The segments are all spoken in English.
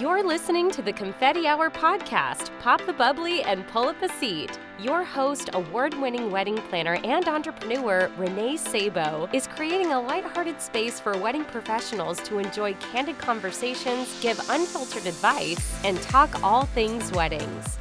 You're listening to the Confetti Hour podcast. Pop the bubbly and pull up a seat. Your host, award winning wedding planner and entrepreneur Renee Sabo, is creating a lighthearted space for wedding professionals to enjoy candid conversations, give unfiltered advice, and talk all things weddings.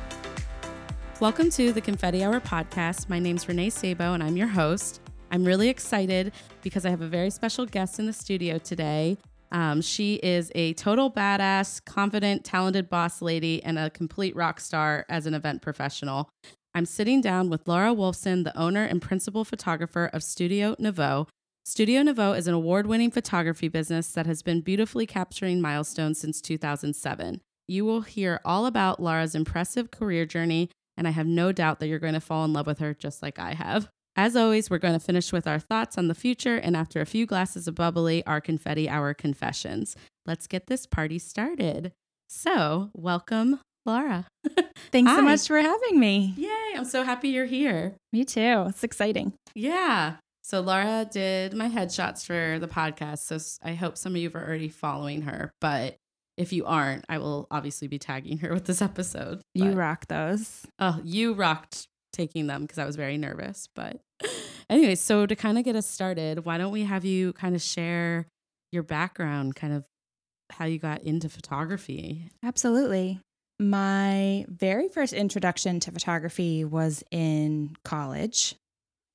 Welcome to the Confetti Hour podcast. My name's Renee Sabo, and I'm your host. I'm really excited because I have a very special guest in the studio today. Um, she is a total badass, confident, talented boss lady, and a complete rock star as an event professional. I'm sitting down with Lara Woolfson, the owner and principal photographer of Studio Nouveau. Studio Nouveau is an award winning photography business that has been beautifully capturing milestones since 2007. You will hear all about Lara's impressive career journey, and I have no doubt that you're going to fall in love with her just like I have. As always, we're going to finish with our thoughts on the future and after a few glasses of bubbly, our confetti hour confessions. Let's get this party started. So, welcome, Lara. Thanks so much for having me. Yay, I'm so happy you're here. Me too. It's exciting. Yeah. So, Lara did my headshots for the podcast. So, I hope some of you are already following her. But if you aren't, I will obviously be tagging her with this episode. You But- rock those. Oh, you rocked taking them because I was very nervous. But anyway, so to kind of get us started, why don't we have you kind of share your background, kind of how you got into photography? Absolutely. My very first introduction to photography was in college.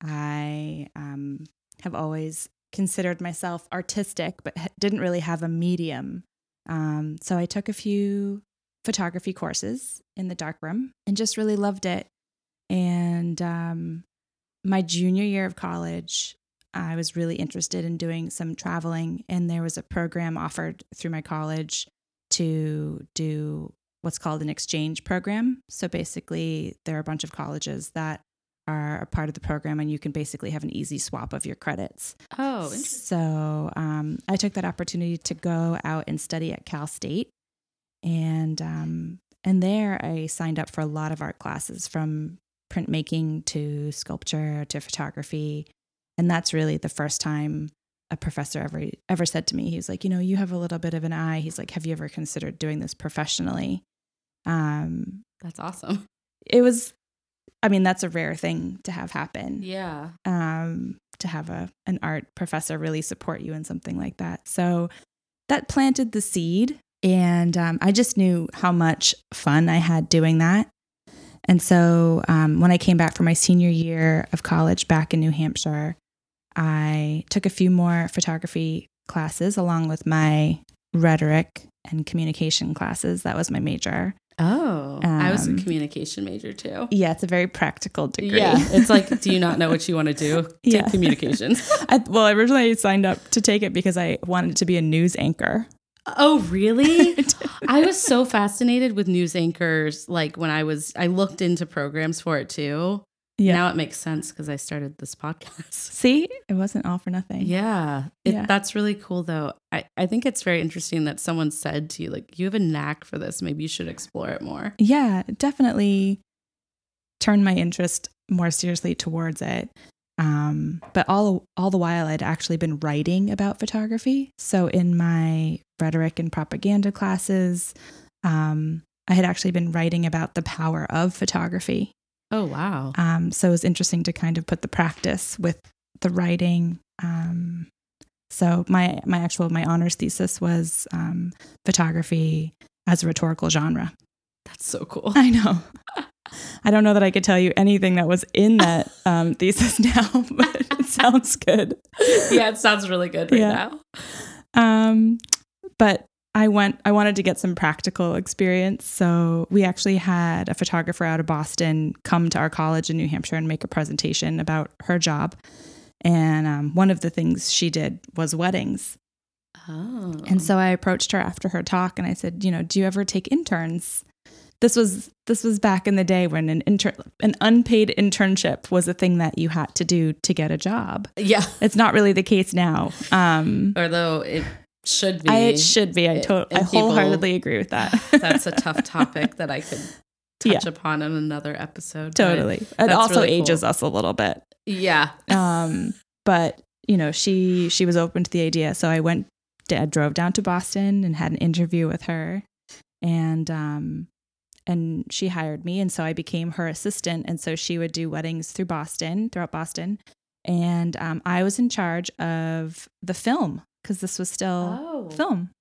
I um, have always considered myself artistic, but didn't really have a medium. Um, so I took a few photography courses in the darkroom and just really loved it. And um, my junior year of college, I was really interested in doing some traveling, and there was a program offered through my college to do what's called an exchange program. So basically, there are a bunch of colleges that are a part of the program, and you can basically have an easy swap of your credits. Oh. So um, I took that opportunity to go out and study at Cal State, and um, and there I signed up for a lot of art classes from printmaking to sculpture to photography, and that's really the first time a professor ever ever said to me, he was like, you know, you have a little bit of an eye. He's like, have you ever considered doing this professionally? Um, That's awesome. it was, I mean, that's a rare thing to have happen Yeah. um, to have a an art professor really support you in something like that. So that planted the seed, and um, I just knew how much fun I had doing that. And so um, when I came back for my senior year of college back in New Hampshire, I took a few more photography classes along with my rhetoric and communication classes. That was my major. Oh, I was a Um, communication major too. Yeah, it's a very practical degree. Yeah, it's like, do you not know what you want to do? Take Yeah. communications. I, well, originally I signed up to take it because I wanted to be a news anchor. Oh, really? I was so fascinated with news anchors. Like when I was, I looked into programs for it too. Yeah. Now it makes sense because I started this podcast. See, it wasn't all for nothing. Yeah. It, Yeah. That's really cool, though. I, I think it's very interesting that someone said to you, like, you have a knack for this. Maybe you should explore it more. Yeah, definitely turn my interest more seriously towards it. Um, but all all the while, I'd actually been writing about photography. So in my rhetoric and propaganda classes, um, I had actually been writing about the power of photography. Oh, wow. Um, so it was interesting to kind of put the practice with the writing. Um, so my my actual my honors thesis was um, photography as a rhetorical genre. That's so cool. I know. I don't know that I could tell you anything that was in that um, thesis now, but it sounds good. yeah, it sounds really good right Yeah. now. Um, but I went. I wanted to get some practical experience, so we actually had a photographer out of Boston come to our college in New Hampshire and make a presentation about her job. And um, one of the things she did was weddings. Oh. And so I approached her after her talk and I said, you know, do you ever take interns? This was this was back in the day when an intern an unpaid internship was a thing that you had to do to get a job. yeah. It's not really the case now. Um Although it should be. I, it should be. I it- to- I and people- wholeheartedly agree with that. That's a tough topic that I could touch Yeah. upon in another episode. totally. It also really ages cool. us a little bit. Yeah. Um, but you know, she she was open to the idea, so I went, I drove down to Boston and had an interview with her, and um, and she hired me, and so I became her assistant, and so she would do weddings through Boston, throughout Boston, and um, I was in charge of the film because this was still Oh. film.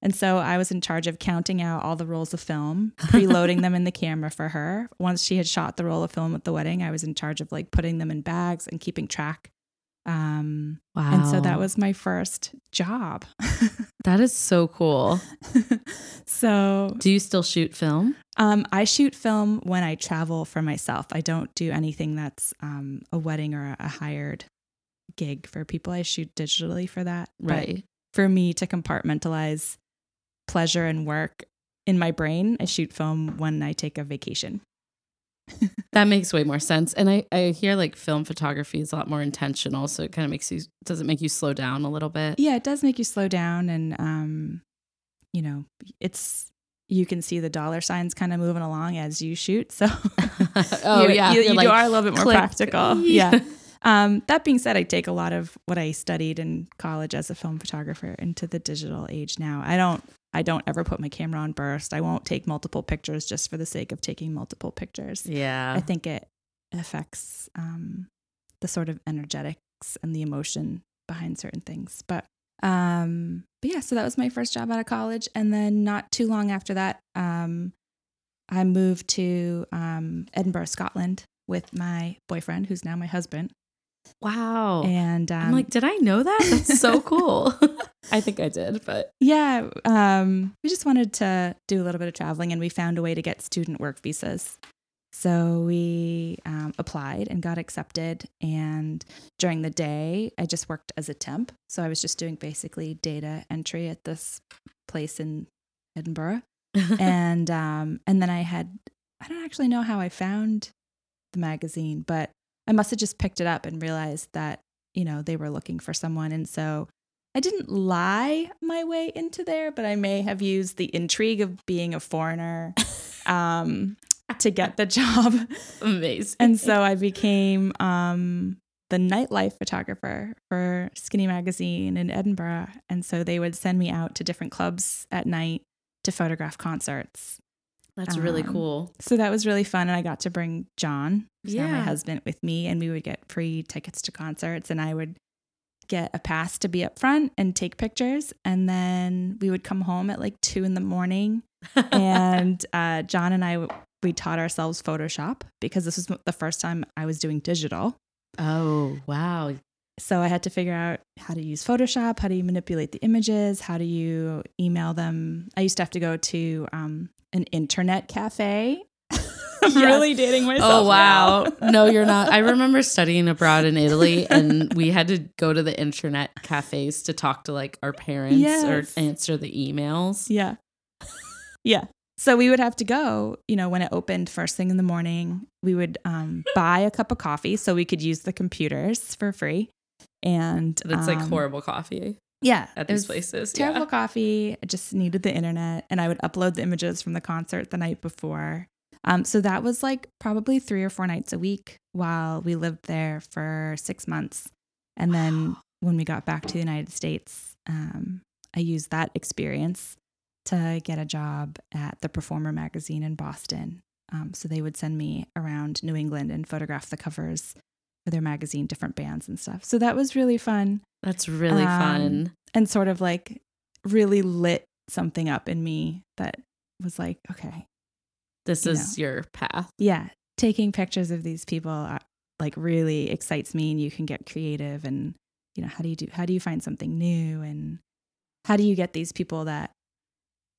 And so I was in charge of counting out all the rolls of film, preloading them in the camera for her. Once she had shot the roll of film at the wedding, I was in charge of like putting them in bags and keeping track. Um, Wow. And so that was my first job. that is so cool. so Do you still shoot film? um, I shoot film when I travel for myself. I don't do anything that's um, a wedding or a hired gig for people. I shoot digitally for that. But Right. for me to compartmentalize pleasure and work in my brain, I shoot film when I take a vacation. That makes way more sense. And I, I hear like film photography is a lot more intentional. So it kind of makes you, does it make you slow down a little bit? Yeah, it does make you slow down and um you know, it's you can see the dollar signs kind of moving along as you shoot. So oh, you, yeah. you, you like, are a little bit more click. practical. Yeah. Um, that being said, I take a lot of what I studied in college as a film photographer into the digital age now. I don't I don't ever put my camera on burst. I won't take multiple pictures just for the sake of taking multiple pictures. Yeah. I think it affects um, the sort of energetics and the emotion behind certain things. But um, but yeah, so that was my first job out of college, and then not too long after that, um, I moved to um, Edinburgh, Scotland, with my boyfriend, who's now my husband. Wow. And um, I'm like, did I know that? That's so cool. I think I did, but yeah, um, we just wanted to do a little bit of traveling, and we found a way to get student work visas. So we um, applied and got accepted. And during the day, I just worked as a temp. So I was just doing basically data entry at this place in Edinburgh. and um, and then I had I don't actually know how I found the magazine, but I must have just picked it up and realized that you know they were looking for someone, and so I didn't lie my way into there, but I may have used the intrigue of being a foreigner um, to get the job, amazing. and so I became um, the nightlife photographer for Skinny Magazine in Edinburgh, and so they would send me out to different clubs at night to photograph concerts. That's really um, cool. So that was really fun. And I got to bring John, now my husband, with me, and we would get free tickets to concerts. And I would get a pass to be up front and take pictures. And then we would come home at like two in the morning. and uh, John and I, we taught ourselves Photoshop because this was the first time I was doing digital. oh, wow. So I had to figure out how to use Photoshop, how do you manipulate the images, how do you email them. I used to have to go to um, an internet cafe. I'm Yes. really dating myself. Oh wow. no, you're not. I remember studying abroad in Italy and we had to go to the internet cafes to talk to like our parents Yes. or answer the emails. yeah. Yeah. So we would have to go, you know, when it opened first thing in the morning, we would um, buy a cup of coffee so we could use the computers for free. And It's like um, horrible coffee Yeah. at these places. Terrible Yeah. coffee. I just needed the internet and I would upload the images from the concert the night before. Um, so that was like probably three or four nights a week while we lived there for six months. And then when we got back to the United States, um, I used that experience to get a job at the Performer magazine in Boston. Um, so they would send me around New England and photograph the covers their magazine, different bands and stuff. So that was really fun That's really Um, fun. and sort of like really lit something up in me that was like, okay, This you is your path. yeah, taking pictures of these people uh, like really excites me, and you can get creative. And you know, how do you do? How do you find something new? And how do you get these people that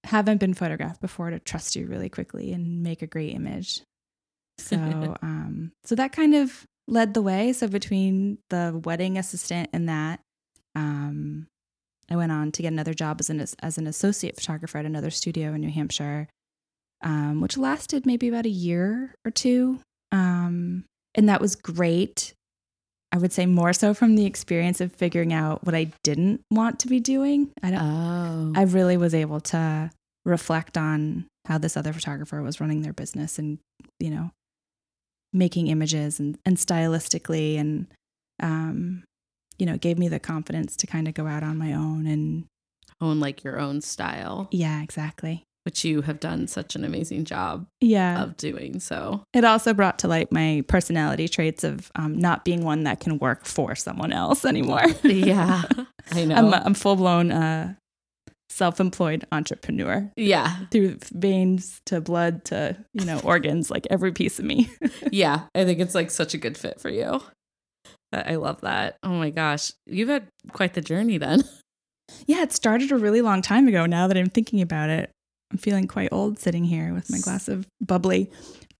haven't been photographed before to trust you really quickly and make a great image? So, um, so that kind of led the way. So between the wedding assistant and that, um, I went on to get another job as an as an associate photographer at another studio in New Hampshire, um, which lasted maybe about a year or two, um, and that was great. I would say more so from the experience of figuring out what I didn't want to be doing. I don't. Oh. I really was able to reflect on how this other photographer was running their business and you know making images and and stylistically and um you know it gave me the confidence to kind of go out on my own and Own like your own style. yeah exactly which you have done such an amazing job Yeah. of doing. So, It also brought to light my personality traits of um, not being one that can work for someone else anymore. yeah, I know. I'm, I'm full blown uh, self employed entrepreneur yeah, through veins to blood to, you know, organs, like every piece of me. yeah. I think it's like such a good fit for you. I love that. Oh my gosh. You've had quite the journey then. yeah, it started a really long time ago now that I'm thinking about it. I'm feeling quite old sitting here with my glass of bubbly.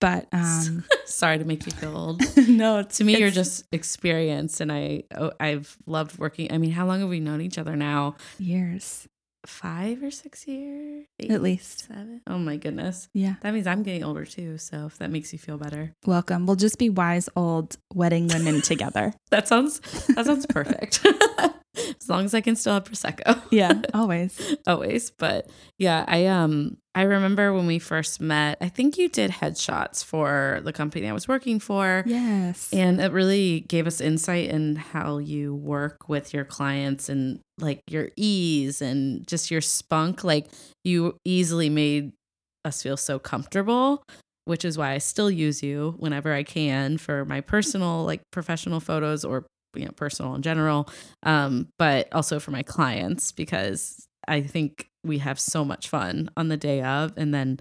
But um, Sorry to make you feel old. no, to me you're just experienced and i oh, i've loved working i mean how long have we known each other now years five or six years Eight, at least. seven oh my goodness Yeah. that means i'm getting older too so if that makes you feel better Welcome. We'll just be wise old wedding women together. that sounds that sounds perfect as long as i can still have prosecco Yeah, always. always but yeah i um i remember when we first met i think you did headshots for the company i was working for Yes. And it really gave us insight in how you work with your clients and like your ease and just your spunk. Like you easily made us feel so comfortable, which is why I still use you whenever I can for my personal, like professional photos or you know, personal in general. Um, but also for my clients because I think we have so much fun on the day of and then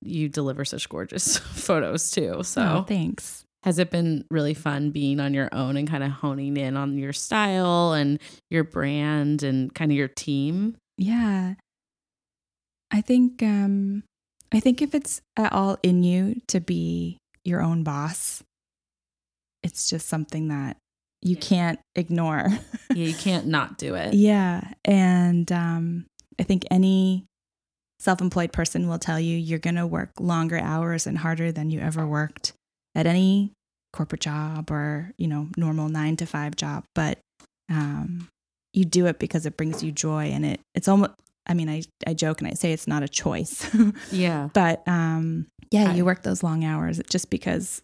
you deliver such gorgeous photos too. So Oh, thanks. has it been really fun being on your own and kind of honing in on your style and your brand and kind of your team? Yeah. I think um I think if it's at all in you to be your own boss, it's just something that you Yeah. can't ignore. Yeah, you can't not do it. yeah. And um I think any self-employed person will tell you you're going to work longer hours and harder than you ever worked at any corporate job or, you know, normal 9 to 5 job, but um you do it because it brings you joy and it it's almost I mean, I, I joke and I say it's not a choice, Yeah. but um, yeah, I- you work those long hours just because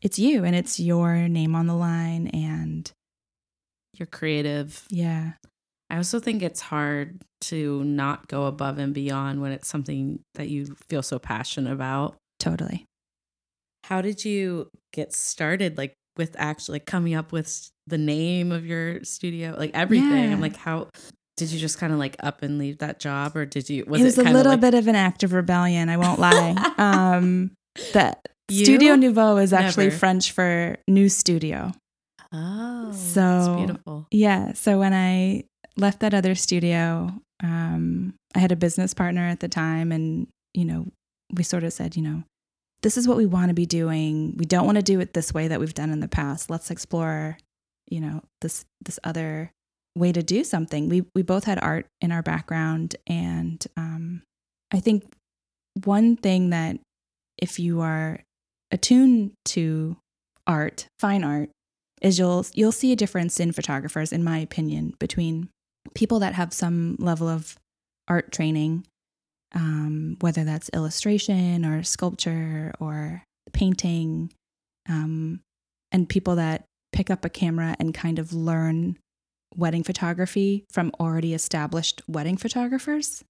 it's you and it's your name on the line. And You're creative. yeah, I also think it's hard to not go above and beyond when it's something that you feel so passionate about. totally. How did you get started like with actually coming up with the name of your studio, like everything? Yeah. I'm like, how did you just kind of like up and leave that job or did you was it was a little like, bit of an act of rebellion. I won't lie. um, that You? Studio Nouveau is actually Never. French for new studio. Oh, So- beautiful. Yeah. So when I left that other studio, um, I had a business partner at the time, and you know, we sort of said, you know, this is what we want to be doing. We don't want to do it this way that we've done in the past. Let's explore, you know, this this other way to do something. We we both had art in our background, and um, I think one thing that if you are attuned to art, fine art, is you'll you'll see a difference in photographers, in my opinion, between people that have some level of art training, um, whether that's illustration or sculpture or painting, um, and people that pick up a camera and kind of learn wedding photography from already established wedding photographers.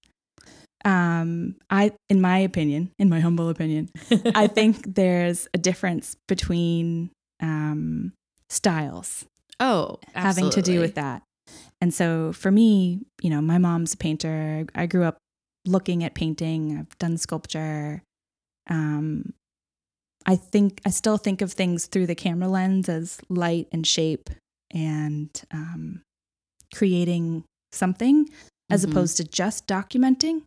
Um, I, in my opinion, in my humble opinion, I think there's a difference between um, styles oh, having to do with that. And so for me, you know, my mom's a painter. I grew up looking at painting. I've done sculpture. Um, I think I still think of things through the camera lens as light and shape and um, creating something as Mhm. opposed to just documenting.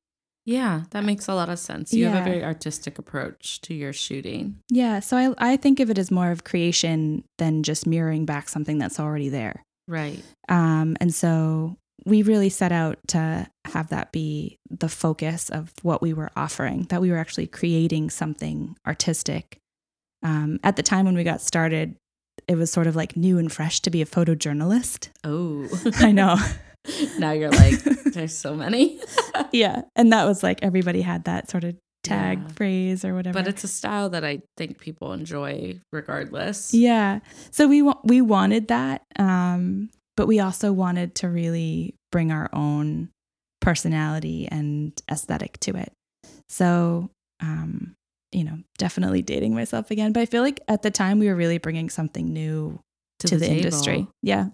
Yeah, that makes a lot of sense. You have a very artistic approach to your shooting. Yeah, so I I think of it as more of creation than just mirroring back something that's already there. Right. Um, and so we really set out to have that be the focus of what we were offering, that we were actually creating something artistic. Um, at the time when we got started, it was sort of like new and fresh to be a photojournalist. Oh, I know. now you're like, there's so many. yeah. And that was like everybody had that sort of tag Yeah. phrase or whatever. But it's a style that I think people enjoy regardless. Yeah. So we wa- we wanted that, um, but we also wanted to really bring our own personality and aesthetic to it. So, um, you know, definitely dating myself again. But I feel like at the time we were really bringing something new to, the, industry. Yeah.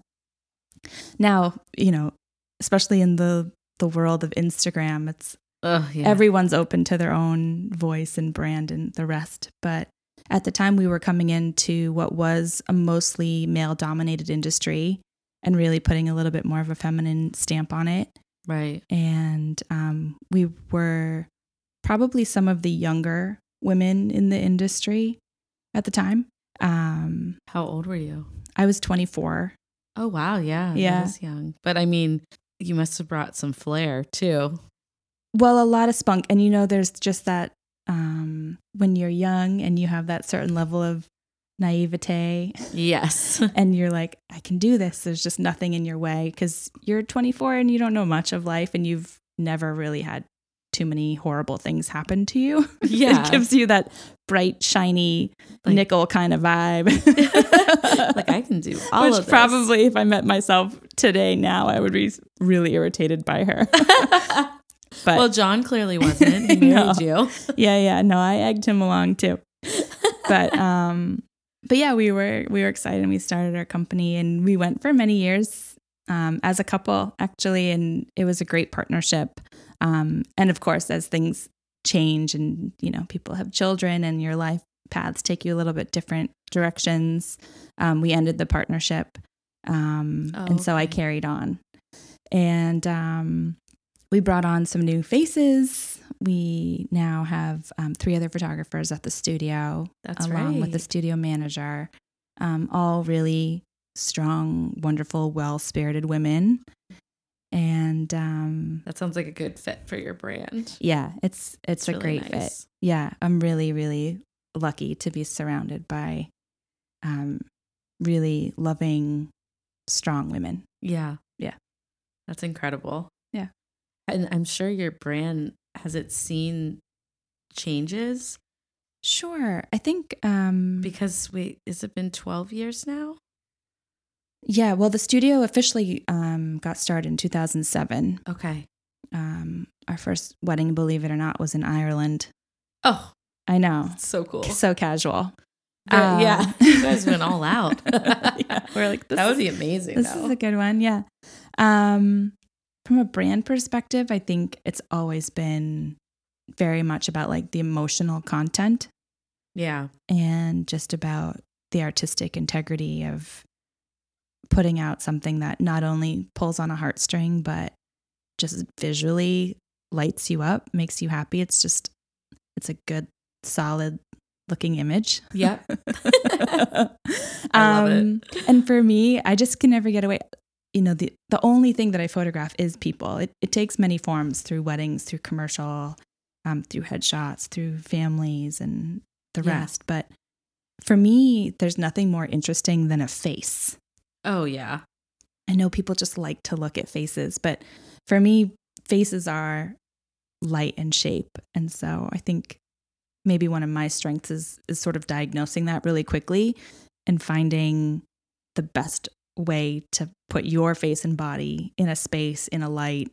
Now, you know, especially in the the world of Instagram, it's Ugh, yeah. everyone's open to their own voice and brand and the rest. But at the time, we were coming into what was a mostly male dominated industry and really putting a little bit more of a feminine stamp on it. right. And um, we were probably some of the younger women in the industry at the time. Um, How old were you? I was 24. Oh wow, yeah, Yeah. that is young. But I mean, you must have brought some flair too. Well, a lot of spunk. And you know, there's just that um, when you're young and you have that certain level of naivete Yes. and you're like, I can do this. There's just nothing in your way because you're 24 and you don't know much of life and you've never really had too many horrible things happen to you. Yeah. it gives you that bright, shiny Like- nickel kind of vibe. like I can do all Which of this. probably, if I met myself today now, I would be really irritated by her. But well, John clearly wasn't. He No. you. yeah, yeah. No, I egged him along too. But um but yeah, we were we were excited and we started our company and we went for many years um as a couple actually and it was a great partnership. Um and of course as things change and you know people have children and your life paths take you a little bit different directions, um we ended the partnership. Um Oh, and so I carried on. And um we brought on some new faces. We now have um, three other photographers at the studio, That's along with the studio manager. Um, all really strong, wonderful, well spirited women. And um, That sounds like a good fit for your brand. yeah, it's it's, a really great fit. Yeah, I'm really really lucky to be surrounded by um, really loving, strong women. Yeah. Yeah. That's incredible. Yeah. And I'm sure your brand has it seen changes Sure, I think um, because wait, has it been 12 years now? Yeah, well, the studio officially um, got started in 2007. Okay. Um, our first wedding, believe it or not, was in Ireland. Oh, I know, so cool. so casual. Uh, yeah, you guys went all out. yeah, we're like, this that would be amazing. this though. is a good one. Yeah. Um, from a brand perspective, I think it's always been very much about like the emotional content yeah. and just about the artistic integrity of putting out something that not only pulls on a heartstring but just visually lights you up makes you happy it's just it's a good solid looking image Yep. I love it. Um, and for me i just can never get away you know the the only thing that i photograph is people it, it takes many forms through weddings through commercial um, through headshots through families and the Yeah. rest but for me there's nothing more interesting than a face Oh yeah. i know people just like to look at faces but for me faces are light and shape and so i think maybe one of my strengths is is sort of diagnosing that really quickly and finding the best way to put your face and body in a space in a light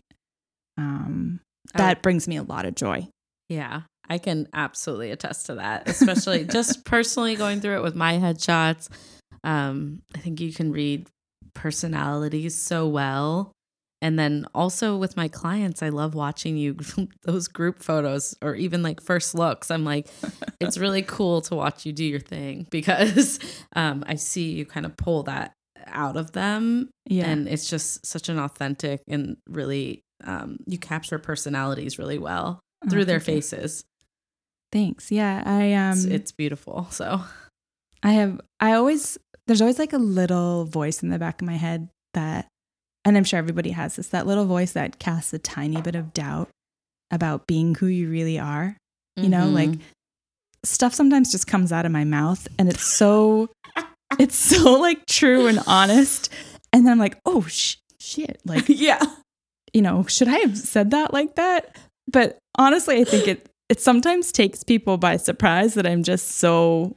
um I that brings me a lot of joy Yeah, I can absolutely attest to that, especially just personally going through it with my headshots. Um, I think you can read personalities so well. And then also with my clients, I love watching you those group photos or even like first looks. I'm like, it's really cool to watch you do your thing because um, I see you kind of pull that out of them yeah and it's just such an authentic and really um, you capture personalities really well Oh, through their thank you. faces. thanks yeah i um It's, it's beautiful. So I have I always there's always like a little voice in the back of my head that and I'm sure everybody has this that little voice that casts a tiny bit of doubt about being who you really are. You know, Mhm. like stuff sometimes just comes out of my mouth and it's so it's so like true and honest and then I'm like, "Oh sh- shit." Like, yeah, you know, should I have said that like that? But honestly, I think it it sometimes takes people by surprise that I'm just so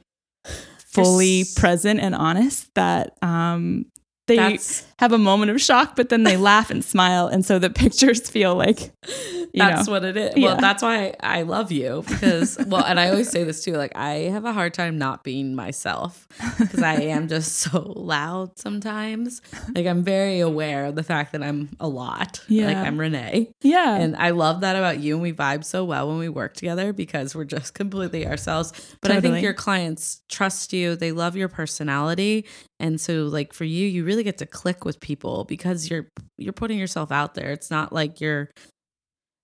fully present and honest that um they That's- have a moment of shock, but then they laugh and smile, and so the pictures feel like you that's know. what it is. Yeah. Well, that's why I love you because, well, and I always say this too. Like, I have a hard time not being myself because I am just so loud sometimes. Like, I'm very aware of the fact that I'm a lot. Like, Yeah. I'm Renee. yeah, And I love that about you. And we vibe so well when we work together because we're just completely ourselves. But I think your clients trust you, they love your personality. And so like for you, you really get to click with people because you're you're putting yourself out there. It's not like you're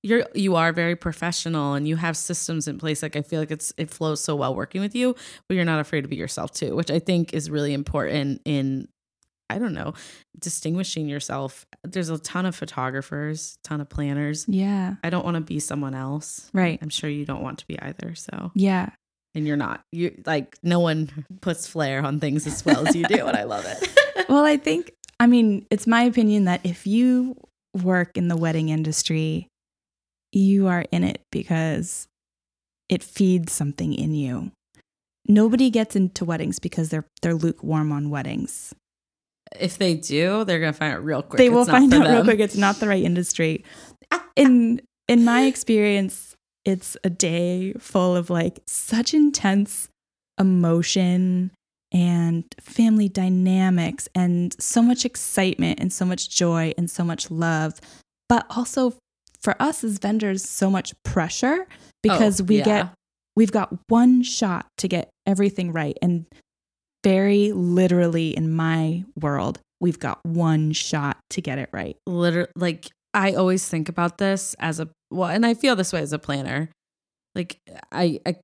you're you are very professional and you have systems in place. Like I feel like it's it flows so well working with you, but you're not afraid to be yourself too, which I think is really important in I don't know, distinguishing yourself. There's a ton of photographers, ton of planners. yeah, I don't want to be someone else. right, I'm sure you don't want to be either. So, yeah. And you're not. You like no one puts flair on things as well as you do, and I love it. Well, I think, I mean, it's my opinion that if you work in the wedding industry, you are in it because it feeds something in you. Nobody gets into weddings because they're they're lukewarm on weddings. if they do, they're gonna find out real quick. they it's will not find for out real quick it's not the right industry. In in my experience, it's a day full of like such intense emotion and family dynamics and so much excitement and so much joy and so much love, but also for us as vendors so much pressure because Oh, we yeah. get we've got one shot to get everything right. And very literally in my world we've got one shot to get it right. Literally like I always think about this as a well, and I feel this way as a planner. Like I, I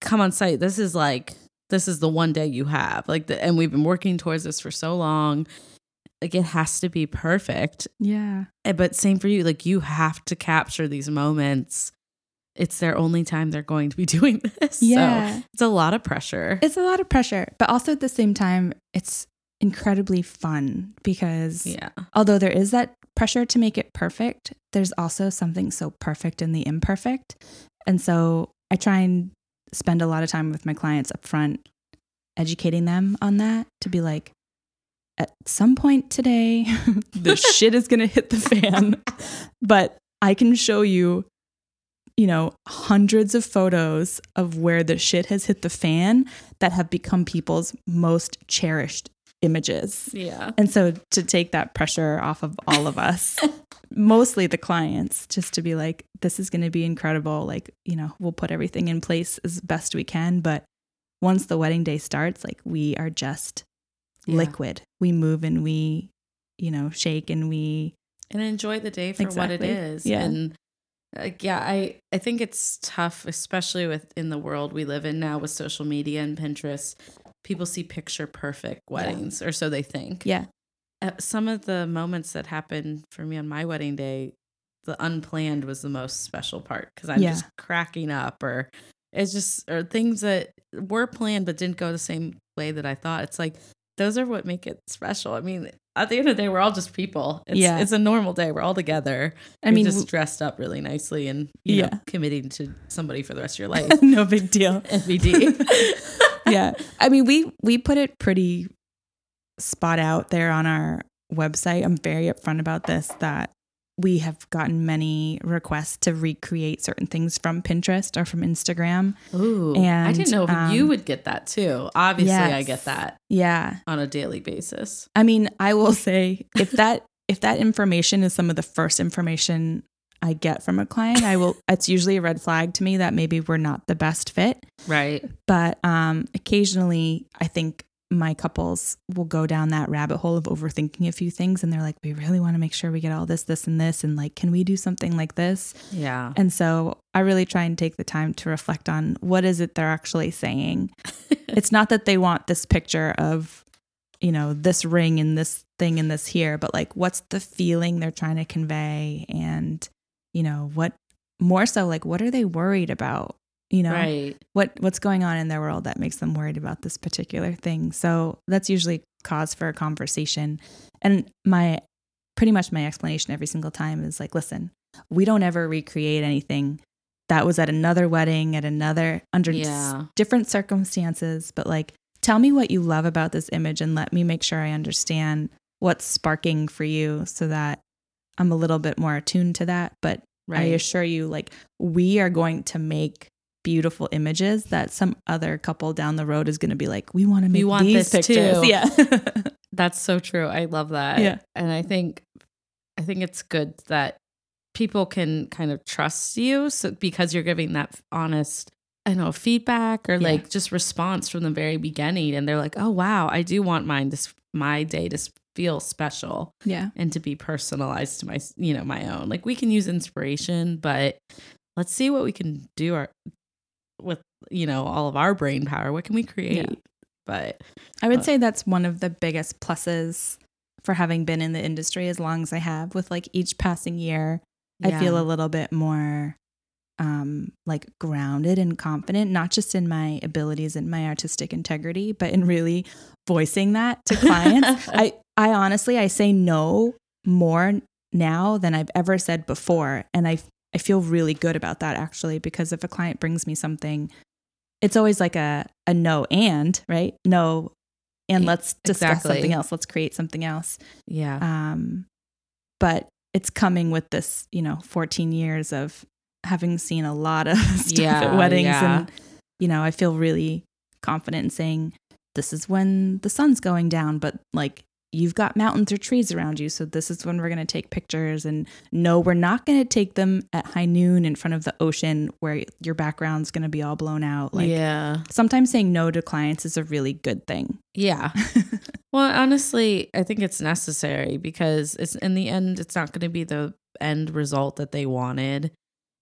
come on site. This is like this is the one day you have. Like, the, and we've been working towards this for so long. Like it has to be perfect. yeah Eh, But same for you. Like you have to capture these moments. It's their only time they're going to be doing this. yeah So it's a lot of pressure. it's a lot of pressure but also at the same time it's incredibly fun because yeah. although there is that pressure to make it perfect there's also something so perfect in the imperfect and so i try and spend a lot of time with my clients up front educating them on that to be like at some point today the shit is going to hit the fan but i can show you you know hundreds of photos of where the shit has hit the fan that have become people's most cherished images Yeah. and so to take that pressure off of all of us, mostly the clients, just to be like, this is going to be incredible. Like, you know, we'll put everything in place as best we can. But once the wedding day starts, like, we are just Yeah. liquid. We move and we, you know, shake and we, and enjoy the day for what it is Yeah. And like, yeah, I, I think it's tough, especially with in the world we live in now with social media and Pinterest. People see picture perfect weddings, or so they think. yeah, Uh, some of the moments that happened for me on my wedding day, the unplanned was the most special part because I'm Yeah. just cracking up, or it's just or things that were planned but didn't go the same way that I thought. It's like those are what make it special. I mean, at the end of the day, we're all just people. It's, Yeah. it's a normal day. We're all together. I mean, just dressed up really nicely and you know, Yeah. committing to somebody for the rest of your life. no big deal. NBD. yeah. I mean, we we put it pretty spot out there on our website. I'm very upfront about this that we have gotten many requests to recreate certain things from Pinterest or from Instagram. Ooh, I didn't know if you um, would get that too. Obviously, I get that Yeah. on a daily basis. I mean, I will say if that if that information is some of the first information I get from a client, I will it's usually a red flag to me that maybe we're not the best fit. Right. But um occasionally I think my couples will go down that rabbit hole of overthinking a few things and they're like, we really want to make sure we get all this, this, and this. And like, can we do something like this? Yeah. And so I really try and take the time to reflect on what is it they're actually saying. it's not that they want this picture of, you know, this ring and this thing and this here, but like what's the feeling they're trying to convey and, you know, what more so like what are they worried about? You know, Right. what what's going on in their world that makes them worried about this particular thing. So that's usually cause for a conversation. And my pretty much my explanation every single time is like, listen, we don't ever recreate anything that was at another wedding at another under Yeah. different circumstances, but like tell me what you love about this image and let me make sure I understand what's sparking for you so that I'm a little bit more attuned to that. But I assure you, like, we are going to make beautiful images that some other couple down the road is going to be like, we want to make we want these this pictures. too. Yeah. That's so true. I love that. Yeah. And I think I think it's good that people can kind of trust you so because you're giving that honest I know feedback or Yeah. like just response from the very beginning and they're like, "Oh wow, I do want mine to my day to feel special yeah. and to be personalized to my you know, my own." Like we can use inspiration, but let's see what we can do our with you know, all of our brain power. What can we create? But I would Uh, say that's one of the biggest pluses for having been in the industry as long as I have. With like each passing year, I feel a little bit more um like grounded and confident not just in my abilities and my artistic integrity but in really voicing that to clients i i honestly i say no more now than i've ever said before and i i feel really good about that actually because if a client brings me something it's always like a a no and right no and let's discuss exactly. something else let's create something else yeah. um, but it's coming with this, you know, 14 years of having seen a lot of stuff Yeah, at weddings. yeah. And, you know, I feel really confident in saying, this is when the sun's going down, but like you've got mountains or trees around you. So this is when we're going to take pictures. And no, we're not going to take them at high noon in front of the ocean where your background's going to be all blown out. Like yeah. sometimes saying no to clients is a really good thing. Yeah. Well, honestly, I think it's necessary because it's in the end, it's not going to be the end result that they wanted.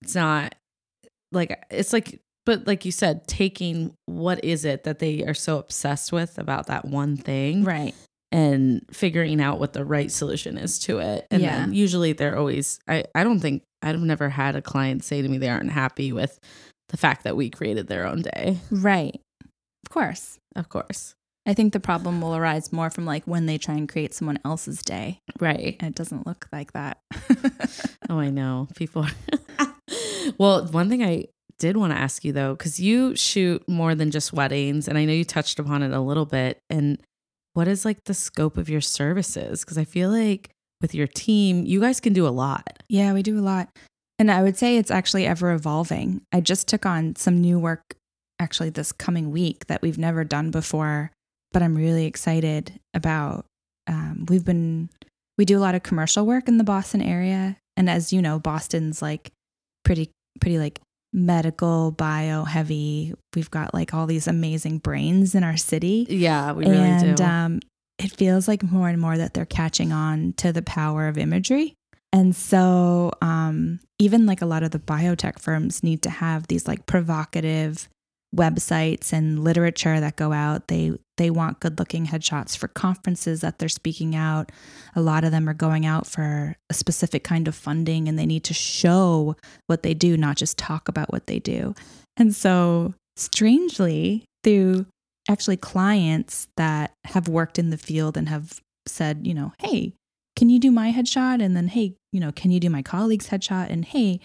It's not like it's like, but like you said, taking what is it that they are so obsessed with about that one thing, right. And figuring out what the right solution is to it. And Yeah. then usually they're always. I I don't think I've never had a client say to me they aren't happy with the fact that we created their own day. Right. Of course. Of course, I think the problem will arise more from like when they try and create someone else's day. right. And it doesn't look like that. Oh, I know. People well, one thing I did want to ask you though, because you shoot more than just weddings, and I know you touched upon it a little bit. And what is like the scope of your services? Because I feel like with your team, you guys can do a lot. yeah, we do a lot. And I would say it's actually ever evolving. I just took on some new work actually this coming week that we've never done before, but I'm really excited about. Um, we've been, we do a lot of commercial work in the Boston area. And as you know, Boston's like pretty, pretty like medical, bio heavy. We've got like all these amazing brains in our city. Yeah, we really and do. um, it feels like more and more that they're catching on to the power of imagery. And so, um, even like a lot of the biotech firms need to have these like provocative websites and literature that go out. They they want good looking headshots for conferences that they're speaking out. A lot of them are going out for a specific kind of funding, and they need to show what they do, not just talk about what they do. And so, strangely, through actually clients that have worked in the field and have said, you know, hey, can you do my headshot? And then, hey, you know, can you do my colleague's headshot? And hey,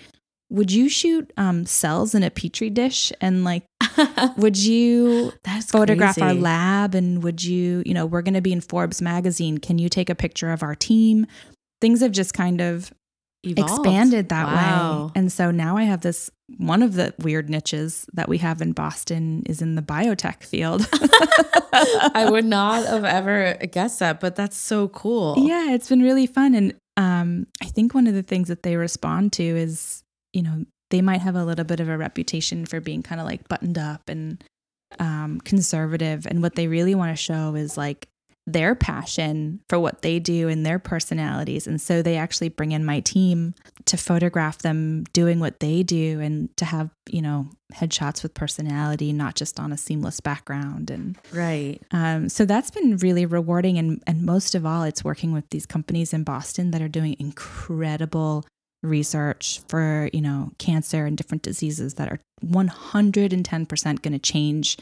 would you shoot um, cells in a petri dish? And like, would you That's photograph our lab? And would you, you know, we're going to be in Forbes magazine. Can you take a picture of our team? Things have just kind of Evolved. expanded that Wow. way. And so now I have this one of the weird niches that we have in Boston is in the biotech field. I would not have ever guessed that, but that's so cool. Yeah, it's been really fun. And um, I think one of the things that they respond to is, you know, they might have a little bit of a reputation for being kind of like buttoned up and um, conservative. And what they really want to show is like their passion for what they do and their personalities. And so they actually bring in my team to photograph them doing what they do and to have, you know, headshots with personality, not just on a seamless background. And Right. um, so that's been really rewarding. And, and most of all, it's working with these companies in Boston that are doing incredible research for, you know, cancer and different diseases that are 110% going to change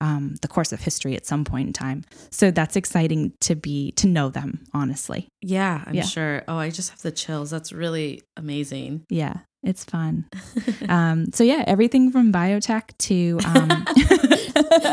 um, the course of history at some point in time. So that's exciting to be, to know them, honestly. Yeah, I'm Yeah. sure. Oh, I just have the chills. That's really amazing. Yeah. It's fun. um, so yeah, everything from biotech to um,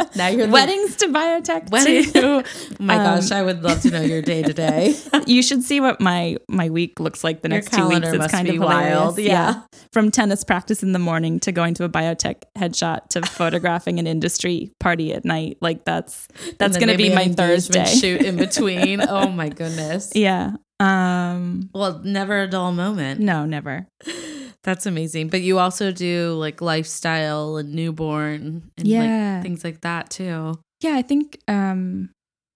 Now you're weddings to biotech. Wedding. to- oh my Um, gosh, I would love to know your day to day. you should see what my my week looks like the Your next two weeks. It's kind be of wild, yeah. from tennis practice in the morning to going to a biotech headshot to photographing an industry party at night. Like that's that's gonna be my Thursday. shoot in between. oh my goodness. yeah. Um. Well, never a dull moment. No, never. That's amazing. But you also do like lifestyle and newborn and Yeah. like things like that too. Yeah, I think um,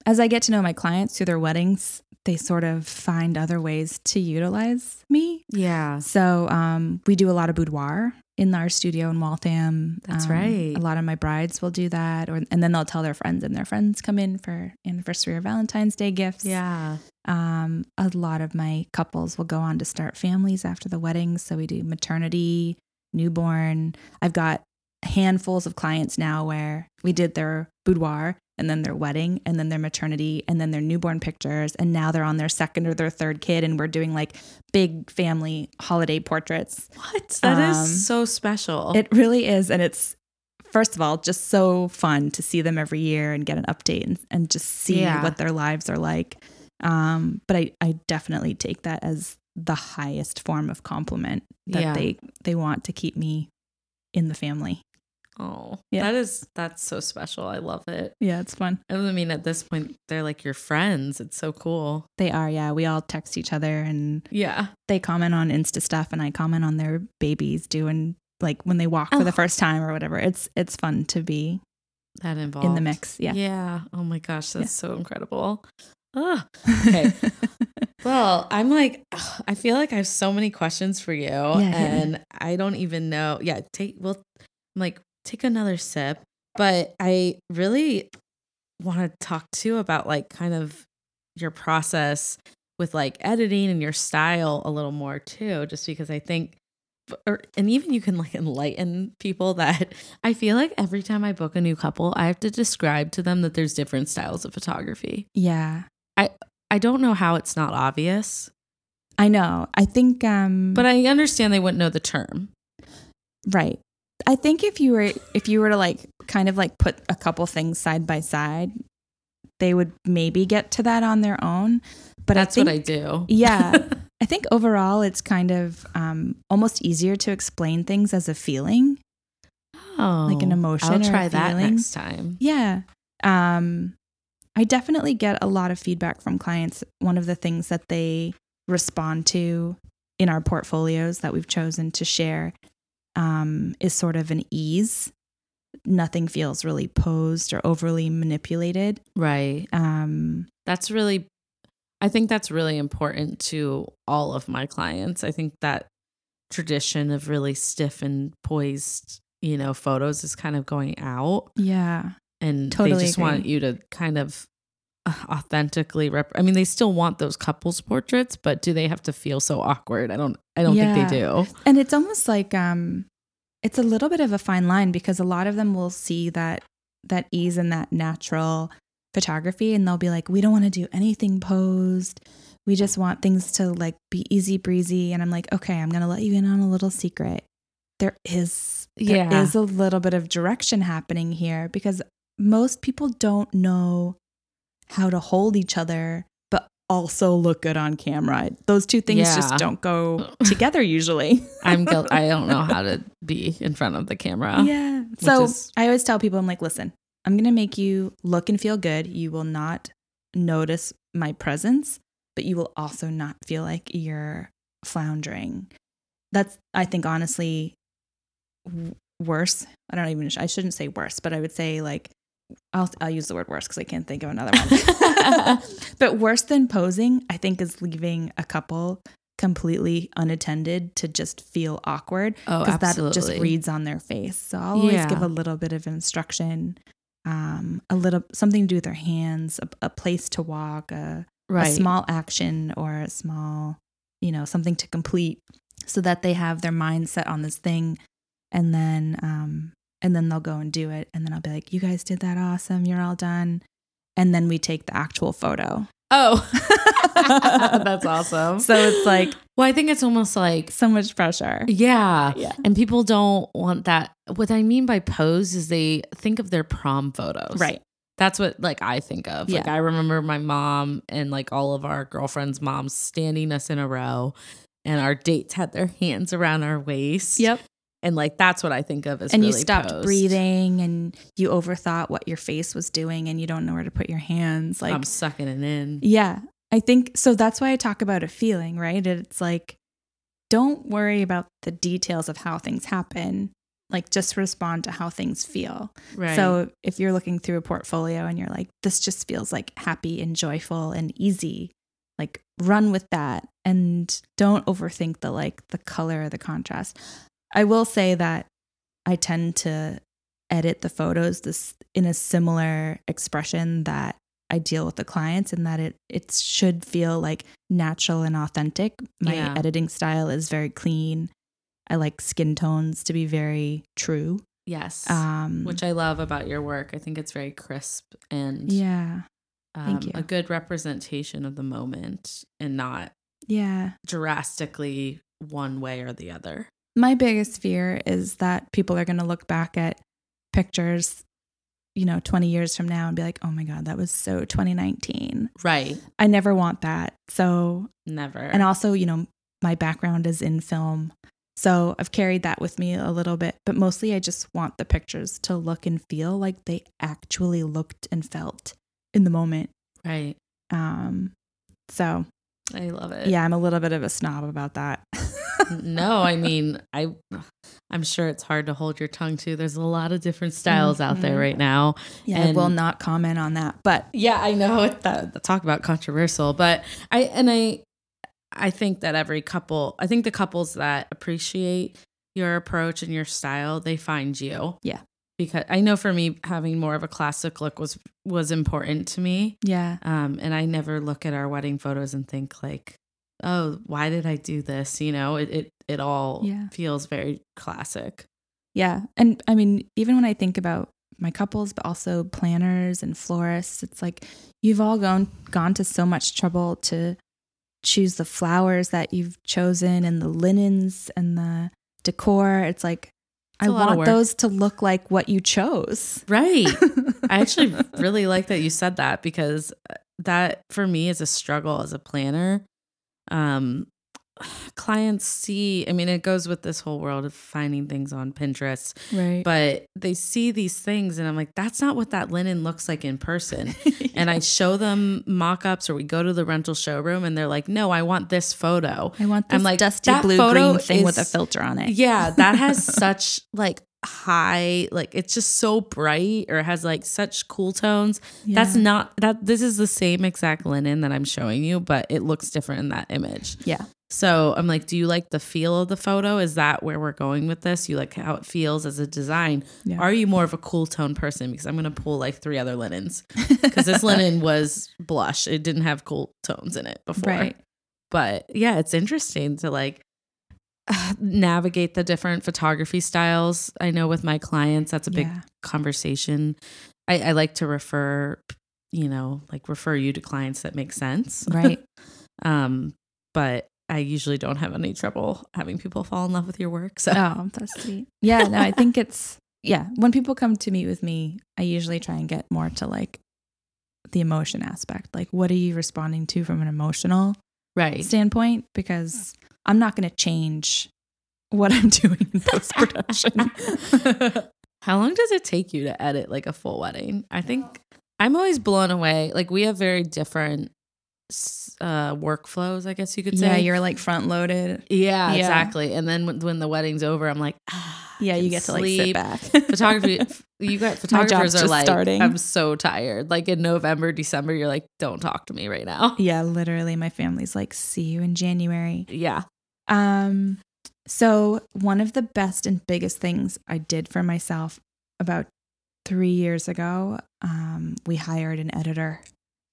as I get to know my clients through their weddings, they sort of find other ways to utilize me. Yeah. So um, we do a lot of boudoir in our studio in Waltham. That's Um, right. A lot of my brides will do that, or and then they'll tell their friends, and their friends come in for anniversary or Valentine's Day gifts. Yeah. Um, a lot of my couples will go on to start families after the weddings. So we do maternity, newborn. I've got handfuls of clients now where we did their boudoir and then their wedding and then their maternity and then their newborn pictures. And now they're on their second or their third kid. And we're doing like big family holiday portraits. What? That is Um, so special. It really is. And it's, first of all, just so fun to see them every year and get an update and, and just see Yeah. what their lives are like. Um, but I, I definitely take that as the highest form of compliment that Yeah. they they want to keep me in the family. Oh, Yeah. that is that's so special. I love it. Yeah, it's fun. I mean, at this point, they're like your friends. It's so cool. They are, yeah. We all text each other and Yeah. they comment on Insta stuff and I comment on their babies doing like when they walk for Oh. the first time or whatever. It's it's fun to be That involved in the mix. Yeah. Yeah. Oh my gosh, that's Yeah. so incredible. Okay. Well, I'm like, ugh, I feel like I have so many questions for you, me. and I don't even know. Yeah, take. Well, I'm like, take another sip. But I really want to talk to you about like kind of your process with like editing and your style a little more too, just because I think. Or, and even you can like enlighten people that I feel like every time I book a new couple, I have to describe to them that there's different styles of photography. yeah. I I don't know how it's not obvious, I know. I think um but I understand they wouldn't know the term. Right. I think if you were if you were to like kind of like put a couple things side by side, they would maybe get to that on their own. But That's I what I do. Yeah. I think overall it's kind of um, almost easier to explain things as a feeling. oh, Like an emotion I'll try that next time. Yeah. Um, I definitely get a lot of feedback from clients. One of the things that they respond to in our portfolios that we've chosen to share um, is sort of an ease. Nothing feels really posed or overly manipulated. Right. Um, That's really, I think that's really important to all of my clients. I think that tradition of really stiff and poised, you know, photos is kind of going out. yeah. and Totally they just agree. want you to kind of authentically rep I mean they still want those couples portraits but do they have to feel so awkward I don't I don't think they do And it's almost like um it's a little bit of a fine line because a lot of them will see that that ease and that natural photography and they'll be like we don't want to do anything posed. We just want things to like be easy breezy and I'm like okay, I'm going to let you in on a little secret. There is there Yeah. is a little bit of direction happening here because most people don't know how to hold each other but also look good on camera. Those two things Yeah. just don't go together usually. I'm guilt I don't know how to be in front of the camera Yeah. So is- I always tell people, I'm like, listen, I'm going to make you look and feel good. You will not notice my presence, but you will also not feel like you're floundering. That's, I think, honestly, w- worse. I don't even, I shouldn't say worse, but I would say like, I'll, I'll use the word worse because I can't think of another one. but worse than posing, I think, is leaving a couple completely unattended to just feel awkward oh because that just reads on their face. So I'll always give a little bit of instruction, um, a little something to do with their hands, a, a place to walk, a, right a small action or a small, you know, something to complete, so that they have their mind set on this thing, and then um, and then they'll go and do it, and then I'll be like, "You guys did that awesome. You're all done." And then we take the actual photo. Oh, that's awesome. So it's like well, I think it's almost like, so much pressure. yeah. Yeah. And people don't want that. What I mean by pose is they think of their prom photos. Right. That's what like I think of. Like I remember my mom and like all of our girlfriends' moms standing us in a row and our dates had their hands around our waist. Yep. And like that's what I think of as and you stopped posed. breathing and you overthought what your face was doing and you don't know where to put your hands. Like I'm sucking it in. Yeah. I think so that's why I talk about a feeling, right? It's like don't worry about the details of how things happen. Like just respond to how things feel. Right. So if you're looking through a portfolio and you're like this just feels like happy and joyful and easy, like run with that and don't overthink the like the color or the contrast. I will say that I tend to edit the photos this in a similar expression that I deal with the clients and that it it should feel like natural and authentic. My Yeah. editing style is very clean. I like skin tones to be very true. yes. Um Which I love about your work. I think it's very crisp and yeah. um, a good representation of the moment and not Yeah. drastically one way or the other. My biggest fear is that people are going to look back at pictures, you know, 20 years from now and be like, oh my God, that was so 2019. Right. I never want that. So, Never. and also, you know, my background is in film. So I've carried that with me a little bit, but mostly I just want the pictures to look and feel like they actually looked and felt in the moment. right. Um, so I love it. yeah, I'm a little bit of a snob about that. no, I mean, I I'm sure it's hard to hold your tongue to. There's a lot of different styles out there Mhm. right now. yeah, I will not comment on that, but Yeah, I know that talk about controversial, but I and I I think that every couple, I think the couples that appreciate your approach and your style, they find you. Yeah. Because I know for me having more of a classic look was was important to me. yeah, Um and I never look at our wedding photos and think like, "Oh, why did I do this?" You know, it it it all Yeah. feels very classic. Yeah. And I mean, even when I think about my couples, but also planners and florists, it's like you've all gone gone to so much trouble to choose the flowers that you've chosen and the linens and the decor. It's like It's I a lot of want those to look like what you chose. Right. I actually really like that you said that because uh, that for me is a struggle as a planner. Um clients see, I mean it goes with this whole world of finding things on Pinterest, right. but they see these things and I'm like that's not what that linen looks like in person. And I show them mock-ups or we go to the rental showroom and they're like, "No, I want this photo." I want this I'm like, dusty blue green thing with a filter on it. Yeah, that has such like high like it's just so bright or has like such cool tones. That's not that this is the same exact linen that I'm showing you, but it looks different in that image. Yeah. So I'm like, do you like the feel of the photo? Is that where we're going with this? You like how it feels as a design? Yeah. Are you more of a cool tone person? Because I'm gonna pull like three other linens. Because this linen was blush. It didn't have cool tones in it before Right. but yeah it's interesting to like navigate the different photography styles i know with my clients that's a big Yeah. conversation I, I like to refer you know like refer you to clients that make sense Right. um but i usually don't have any trouble having people fall in love with your work so Oh, that's sweet. Yeah, no, I think it's yeah. When people come to meet with me, I usually try and get more to like the emotion aspect. Like, what are you responding to from an emotional right standpoint? Because I'm not going to change what I'm doing in post production. how long does it take you to edit like a full wedding i think i'm always blown away like we have very different uh workflows i guess you could say yeah, you're like front loaded. Yeah, Yeah. exactly. And then when, when the wedding's over, I'm like, ah, Yeah, you get to like sit sleep. back. Photography, you got photographers are like, starting. I'm so tired. Like in November, December, you're like, don't talk to me right now. yeah, literally, my family's like, see you in January. Yeah. Um, so one of the best and biggest things I did for myself about three years ago, um, we hired an editor.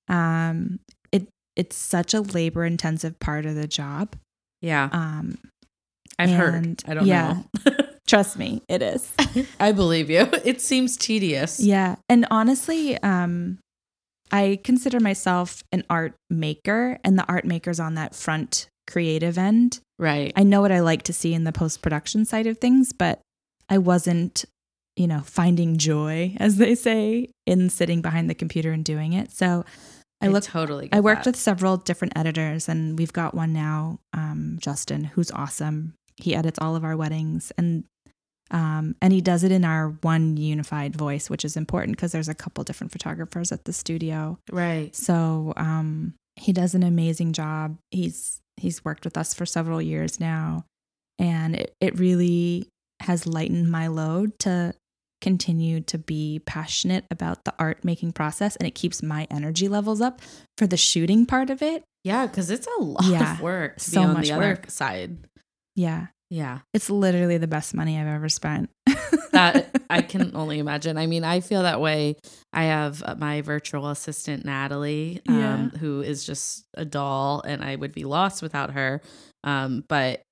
Um, it it's such a labor intensive part of the job. Yeah. Um, I've heard. I don't yeah. know. trust me, it is. I believe you. It seems tedious. yeah, and honestly, um, I consider myself an art maker, and the art maker's on that front creative end. Right. I know what I like to see in the post production side of things, but I wasn't, you know, finding joy, as they say, in sitting behind the computer and doing it. So I looked totally. I worked that. with several different editors, and we've got one now, um, Justin, who's awesome. He edits all of our weddings, and um, and he does it in our one unified voice, which is important because there's a couple different photographers at the studio. right. So um, he does an amazing job. He's he's worked with us for several years now, and it, it really has lightened my load to continue to be passionate about the art making process, and it keeps my energy levels up for the shooting part of it. Yeah, because it's a lot Yeah, of work to so be on much the other work. side. Yeah, Yeah. it's literally the best money I've ever spent. That I can only imagine. I mean, I feel that way. I have uh, my virtual assistant Natalie, um, Yeah. who is just a doll, and I would be lost without her. Um, but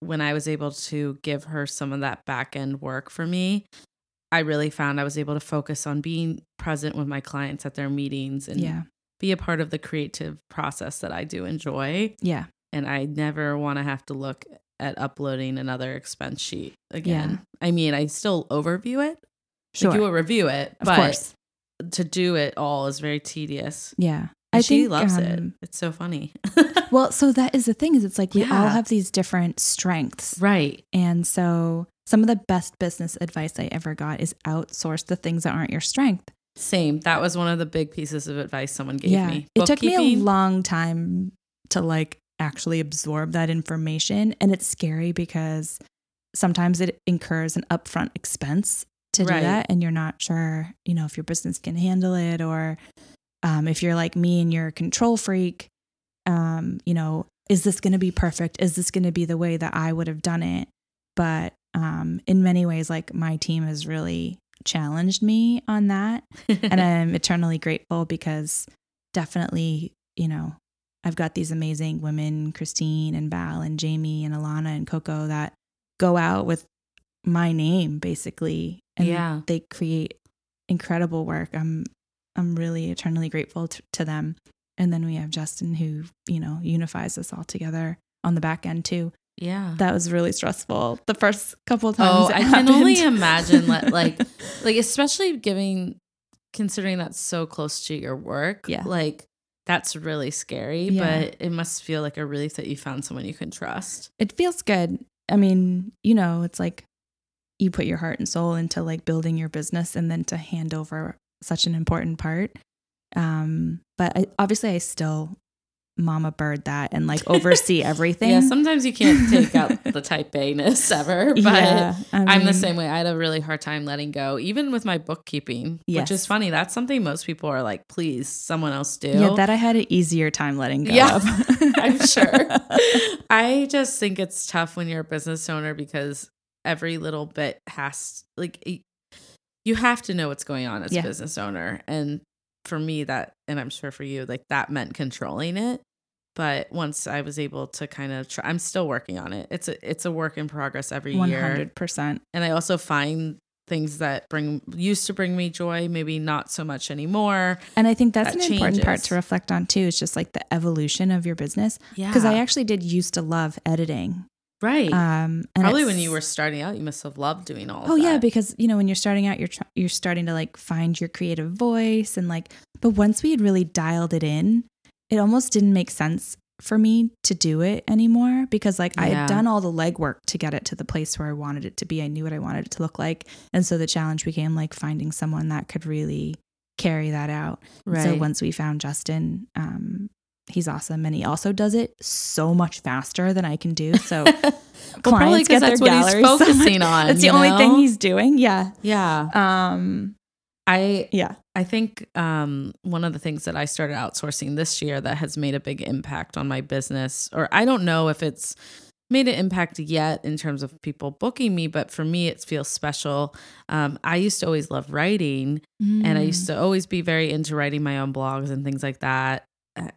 when I was able to give her some of that back end work for me, I really found I was able to focus on being present with my clients at their meetings and yeah, be a part of the creative process that I do enjoy. yeah, And I never want to have to look at uploading another expense sheet again. I mean, I still overview it. sure, Like you will review it, of but course, to do it all is very tedious. yeah. And she think, loves it. um, It's so funny. Well, so that is the thing is it's like we all have these different strengths. right. And so some of the best business advice I ever got is outsource the things that aren't your strength. Same. That was one of the big pieces of advice someone gave me. It took me a long time to like actually absorb that information. And it's scary because sometimes it incurs an upfront expense to do Right. that. And you're not sure, you know, if your business can handle it or um, if you're like me and you're a control freak, um, you know, is this going to be perfect? Is this going to be the way that I would have done it? But um, in many ways, like my team has really challenged me on that. and I'm eternally grateful because definitely, you know, I've got these amazing women, Christine and Val and Jamie and Alana and Coco that go out with my name basically and Yeah. they create incredible work. I'm I'm really eternally grateful to, to them. And then we have Justin who, you know, unifies us all together on the back end too. yeah. That was really stressful the first couple of times. Oh, I can only imagine like, like like especially giving considering that's so close to your work. Yeah. Like that's really scary, Yeah. but it must feel like a relief that you found someone you can trust. it feels good. I mean, you know, it's like you put your heart and soul into like building your business and then to hand over such an important part. Um, but I, obviously I still mama bird that and like oversee everything. Yeah, sometimes you can't take out the type A ness ever, but Yeah, I I'm the same way. I had a really hard time letting go, even with my bookkeeping, which is funny. That's something most people are like, please, someone else do. Yeah, that I had an easier time letting go Yeah, of. I'm sure. I just think it's tough when you're a business owner because every little bit has like you have to know what's going on as Yeah. a business owner. And for me that and I'm sure for you, like that meant controlling it. But once I was able to kind of try I'm still working on it. It's a it's a work in progress every One year. hundred percent. And I also find things that bring used to bring me joy, maybe not so much anymore. And I think that's That an important part to reflect on too. it's just like the evolution of your business. Yeah. Because I actually did used to love editing. right. Um, and Probably when you were starting out, you must have loved doing all. Of Oh yeah, because you know when you're starting out, you're tr- you're starting to like find your creative voice and like. But once we had really dialed it in, it almost didn't make sense for me to do it anymore because like I had done all the legwork to get it to the place where I wanted it to be. I knew what I wanted it to look like, and so the challenge became like finding someone that could really carry that out. right. So once we found Justin, um, he's awesome, and he also does it so much faster than I can do. So well, probably clients get that's their what he's galleries so focusing on. That's the you only thing he's doing. Yeah. Yeah, Um. I Yeah. I think um, one of the things that I started outsourcing this year that has made a big impact on my business, or I don't know if it's made an impact yet in terms of people booking me, but for me, it feels special. Um, I used to always love writing, and I Mm. used to always be very into writing my own blogs and things like that.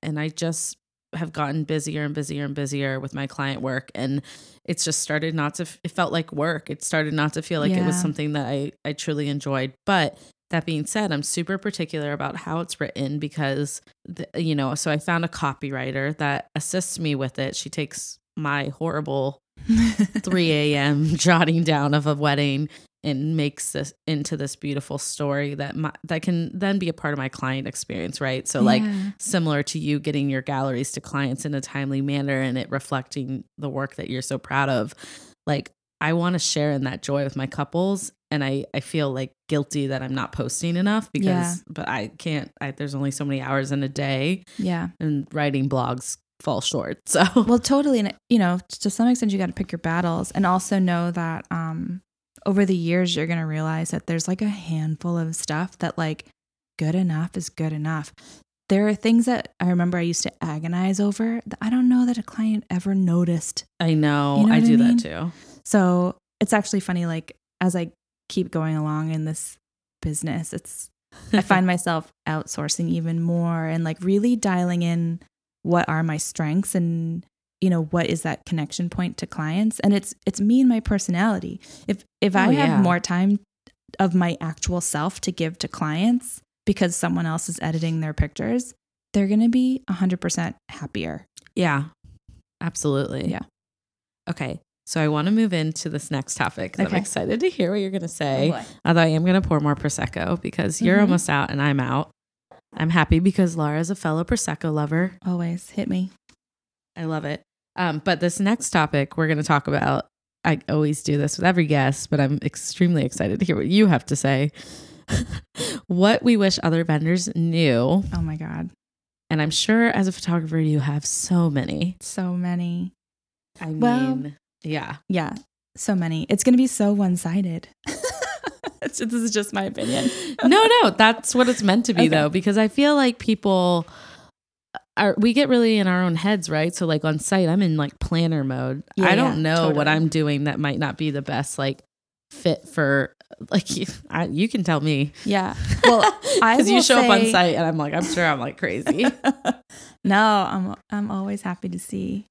And I just have gotten busier and busier and busier with my client work, and it's just started not to. It felt like work. It started not to feel like it was something that I I truly enjoyed, but that being said, I'm super particular about how it's written because, the, you know, so I found a copywriter that assists me with it. She takes my horrible 3 a.m. jotting down of a wedding and makes this into this beautiful story that my, that can then be a part of my client experience, right? So like similar to you getting your galleries to clients in a timely manner and it reflecting the work that you're so proud of. Like I want to share in that joy with my couples and I I feel like guilty that I'm not posting enough because Yeah. but I can't I, there's only so many hours in a day yeah. and writing blogs fall short. So Well, totally. And, you know, to some extent, you got to pick your battles and also know that um, over the years, you're going to realize that there's like a handful of stuff that, like, good enough is good enough. There are things that I remember I used to agonize over that I don't know that a client ever noticed. I know, You know I what I do mean? that too. So it's actually funny, like, as I keep going along in this business, it's, I find myself outsourcing even more and like really dialing in what are my strengths and you know what is that connection point to clients and it's it's me and my personality if if oh, i Oh, have more time of my actual self to give to clients because someone else is editing their pictures they're going to be 100% happier Yeah, absolutely. Yeah. Okay. So I want to move into this next topic. 'cause I'm excited to hear what you're going to say. boy. Although I am going to pour more Prosecco because you're Mhm. almost out and I'm out. I'm happy because Lara is a fellow Prosecco lover. always hit me I love it. Um, but this next topic we're going to talk about, I always do this with every guest, but I'm extremely excited to hear what you have to say. what we wish other vendors knew. oh my god And I'm sure as a photographer, you have so many. so many I Well- mean, yeah. yeah so many it's going to be so one-sided this is just my opinion no, no, that's what it's meant to be Okay. though, because I feel like people are we get really in our own heads, right? So like on site, I'm in like planner mode. Yeah, I don't know what. I'm doing that might not be the best like fit for like you, I, you can tell me. Yeah. Well, I because you show up on site and I'm like, I'm sure I'm like crazy. no, I'm I'm always happy to see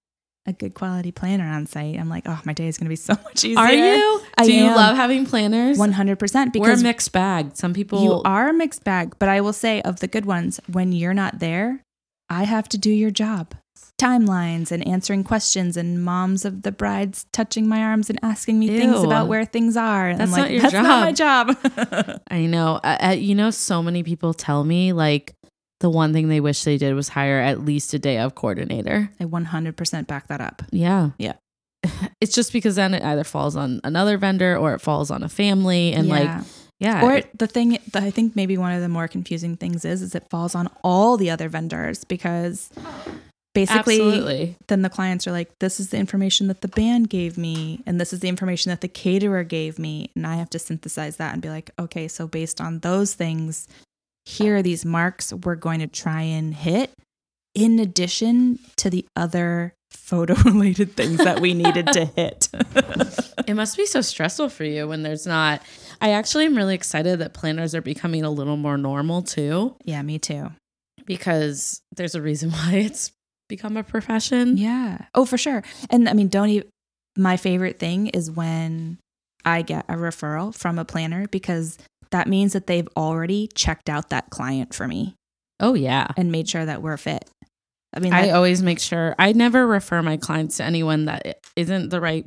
a good quality planner on site. I'm like, oh, my day is going to be so much easier. Are you? I Do you am. love having planners? One hundred percent We're a mixed bag. Some people you are a mixed bag. But I will say, of the good ones, when you're not there, I have to do your job. Timelines and answering questions, and moms of the brides touching my arms and asking me things about where things are. And That's I'm like, not your that's not my job. I know. Uh, uh, you know, so many people tell me like the one thing they wish they did was hire at least a day of coordinator. I 100% back that up. Yeah. Yeah. It's just because then it either falls on another vendor or it falls on a family. And like, Yeah. yeah. Or the thing that I think maybe one of the more confusing things is is it falls on all the other vendors because basically absolutely. then the clients are like this is the information that the band gave me and this is the information that the caterer gave me and I have to synthesize that and be like okay so based on those things here are these marks we're going to try and hit in addition to the other photo related things that we needed to hit. It must be so stressful for you when there's not. I actually am really excited that planners are becoming a little more normal too, yeah, me too. because there's a reason why it's become a profession. Yeah. Oh, for sure. And I mean, don't even, my favorite thing is when I get a referral from a planner because that means that they've already checked out that client for me Oh, yeah. and made sure that we're fit. I mean, I always make sure I never refer my clients to anyone that isn't the right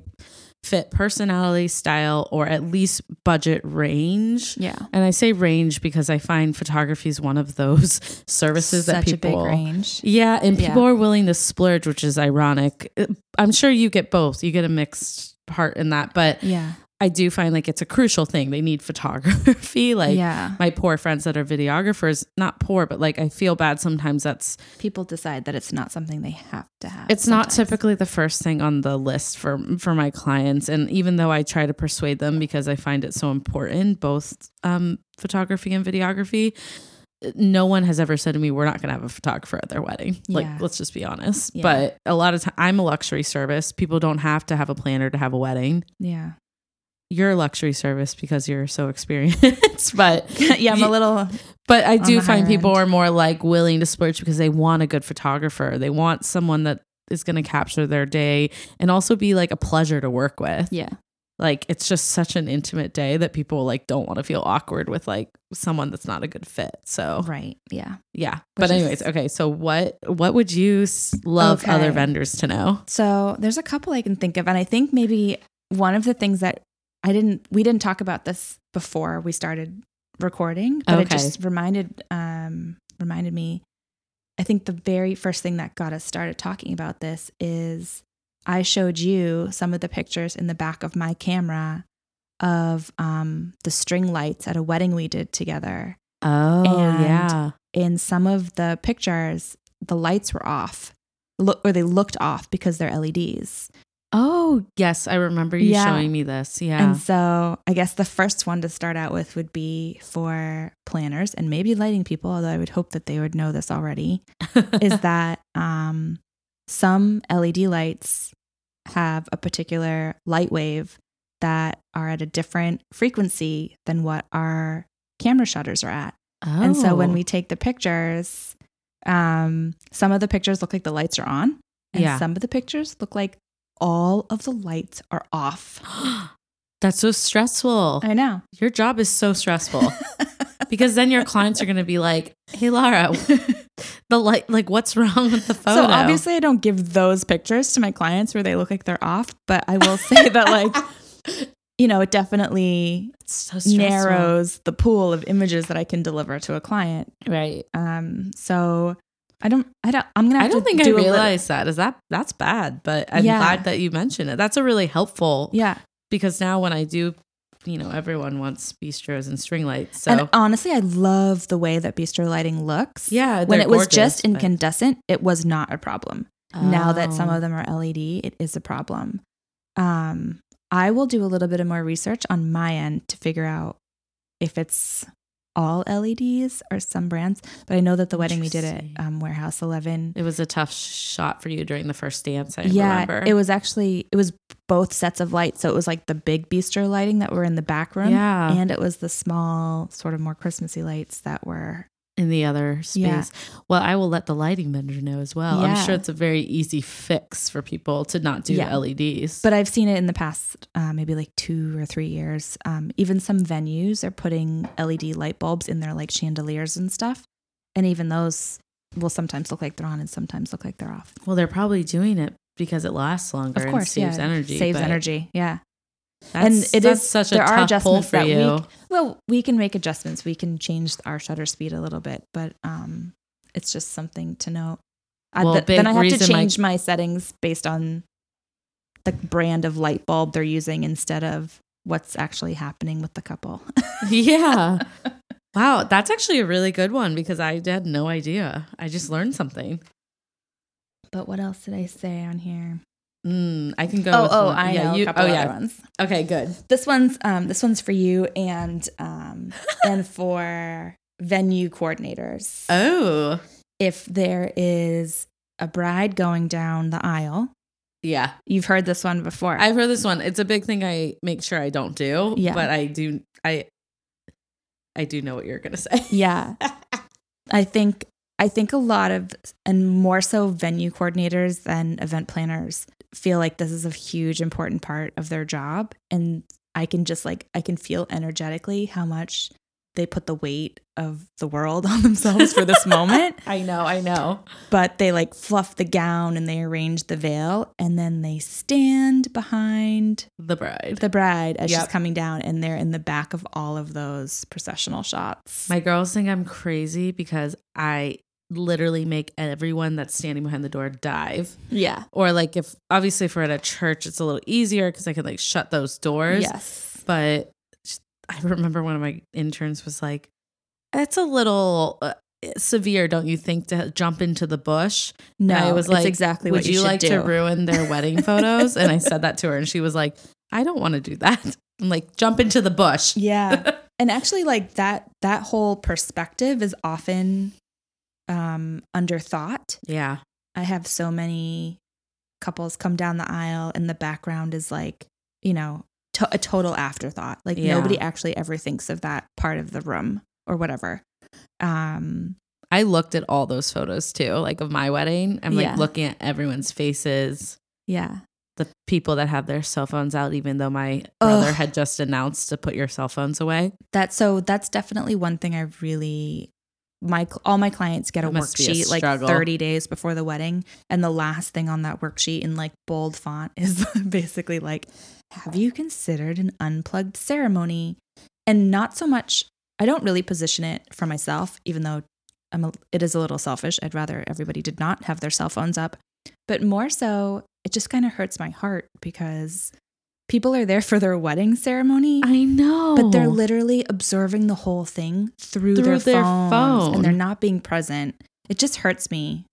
fit personality style or at least budget range. yeah. And I say range because I find photography is one of those services that Such a people big range. Yeah, and Yeah. people are willing to splurge, which is ironic. Uh, I'm sure you get both. You get a mixed part in that, but Yeah. I do find like it's a crucial thing. They need photography. Like yeah. my poor friends that are videographers, not poor, but like I feel bad sometimes that's People decide that it's not something they have to have. it's not typically the first thing on the list for for my clients and even though i try to persuade them because i find it so important both um, photography and videography no one has ever said to me we're not going to have a photographer at their wedding like let's just be honest Yeah. but a lot of time i'm a luxury service people don't have to have a planner to have a wedding Yeah. You're luxury service because you're so experienced but yeah. I'm a little, but I do find people end. are more like willing to splurge because they want a good photographer. They want someone that is going to capture their day and also be like a pleasure to work with. yeah. like it's just such an intimate day that people like don't want to feel awkward with like someone that's not a good fit. So Right. Yeah. yeah. Which But anyways, is- okay. So what what would you love other vendors to know? So there's a couple I can think of, and I think maybe one of the things that I didn't we didn't talk about this before we started recording, but it just reminded um reminded me. I think the very first thing that got us started talking about this is I showed you some of the pictures in the back of my camera of um the string lights at a wedding we did together. Oh And- yeah. In some of the pictures, the lights were off. Look or they looked off because they're LEDs. Oh yes, I remember you Yeah. showing me this. Yeah. And so I guess the first one to start out with would be for planners and maybe lighting people, although I would hope that they would know this already, is that um, some LED lights have a particular light wave that are at a different frequency than what our camera shutters are at. Oh. And so when Oh. we take the pictures, um, some of the pictures look like the lights are on, and Yeah. some of the pictures look like all of the lights are off. That's so stressful. I know. Your job is so stressful because then your clients are going to be like, "Hey, Lara, the light, like, what's wrong with the photo?" So obviously, I don't give those pictures to my clients where they look like they're off, but I will say that, like, you know, it definitely so narrows the pool of images that I can deliver to a client. right? Um, so I don't, I don't, I'm gonna. I don't think I do little- realized that. Is that that's bad? But I'm Yeah. glad that you mentioned it. That's a really helpful yeah, because now when I do, you know, everyone wants bistros and string lights. So and honestly, I love the way that bistro lighting looks. yeah, when it was gorgeous, just but- incandescent, it was not a problem. Now that some Oh. of them are LED, it is a problem. Um, I will do a little bit of more research on my end to figure out if it's all LEDs or some brands. But I know that the wedding we did at um, Warehouse 11, it was a tough shot for you during the first dance. I yeah, remember. it was actually it was both sets of lights. So it was like the big bistro lighting that were in the back room, Yeah. and it was the small, sort of more Christmassy lights that were in the other space. Yeah. Well, I will let the lighting vendor know as well. I'm sure it's a very easy fix for people to not do Yeah. LEDs. But I've seen it in the past, uh, maybe like two or three years. Um, even some venues are putting LED light bulbs in their like chandeliers and stuff, and even those will sometimes look like they're on and sometimes look like they're off. well, they're probably doing it because it lasts longer Of course, and saves yeah, energy. saves energy. Yeah. That's, And it is- such a there are tough pull adjustments for that we- you. Well, we can make adjustments. We can change our shutter speed a little bit, but um, it's just something to note. I- Well, th- then I have to reason my- change my settings based on the brand of light bulb they're using instead of what's actually happening with the couple. yeah. Wow, that's actually a really good one because I had no idea. I just learned something. But what else did I say on here? Mm, I can go. Oh, with oh, one. I yeah, know You, a couple oh, yeah. other ones. Okay, good. This one's um this one's for you and um and for venue coordinators. Oh, If there is a bride going down the aisle, yeah. you've heard this one before. I've heard this one. It's a big thing I make sure I don't do. Yeah. But I do I I do know what you're gonna say. yeah. I think I think a lot of and more so venue coordinators than event planners feel like this is a huge important part of their job and I can just like I can feel energetically how much they put the weight of the world on themselves for this moment I know, I know. but they like fluff the gown and they arrange the veil and then they stand behind The bride. the bride as she's coming down and they're in the back of all of those processional shots. My girls think I'm crazy because I literally make everyone that's standing behind the door dive. yeah. Or like if obviously if we're at a church, it's a little easier because I can like shut those doors. Yes. But I remember one of my interns was like, "It's a little uh, severe, don't you think, to jump into the bush?" No, I was like, exactly Would you, you like do. to ruin their wedding photos? and I said that to her, and she was like, "I don't want to do that." I'm like, "Jump into the bush." Yeah. and actually like that that whole perspective is often um under thought. yeah, I have so many couples come down the aisle and the background is like, you know, to- a total afterthought. Like Yeah. nobody actually ever thinks of that part of the room or whatever. Um I looked at all those photos too, like of my wedding. I'm like Yeah. looking at everyone's faces. yeah. the people that have their cell phones out, even though my brother Ugh. had just announced to put your cell phones away. That so that's definitely one thing I really my all my clients get a be a worksheet like 30 days before the wedding and the last thing on that worksheet in like bold font is basically like have you considered an unplugged ceremony? And not so much I don't really position it for myself even though I'm a, it is a little selfish I'd rather everybody did not have their cell phones up but more so it just kind of hurts my heart because people are there for their wedding ceremony I know. but they're literally observing the whole thing through, Through their, their phones phone. and they're not being present. It just hurts me.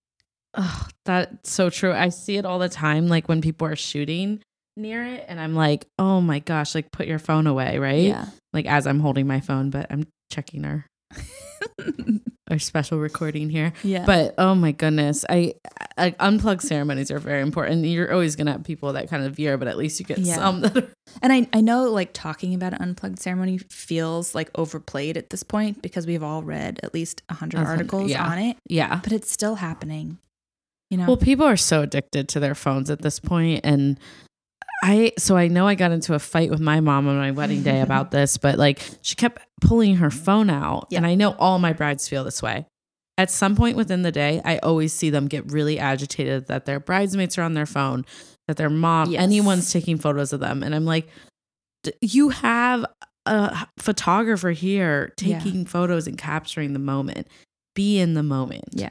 Oh, that's so true. I see it all the time, like when people are shooting near it, and I'm like, oh my gosh, like put your phone away, right? Yeah. Like as I'm holding my phone, but I'm checking our our special recording here. yeah. But oh my goodness, I, I unplugged ceremonies are very important. You're always gonna have people that kind of veer, but at least you get Yeah. some that are and I, I know like talking about an unplugged ceremony feels like overplayed at this point because we've all read at least 100 A hundred, articles yeah. on it, yeah. but it's still happening. You know? Well, people are so addicted to their phones at this point, and I so I know I got into a fight with my mom on my wedding day about this, but like she kept pulling her phone out, Yeah. and I know all my brides feel this way. At some point within the day, I always see them get really agitated that their bridesmaids are on their phone, that their mom, Yes. anyone's taking photos of them, and I'm like, "D- you have a photographer here Yeah. taking photos and capturing the moment. Be in the moment. yeah.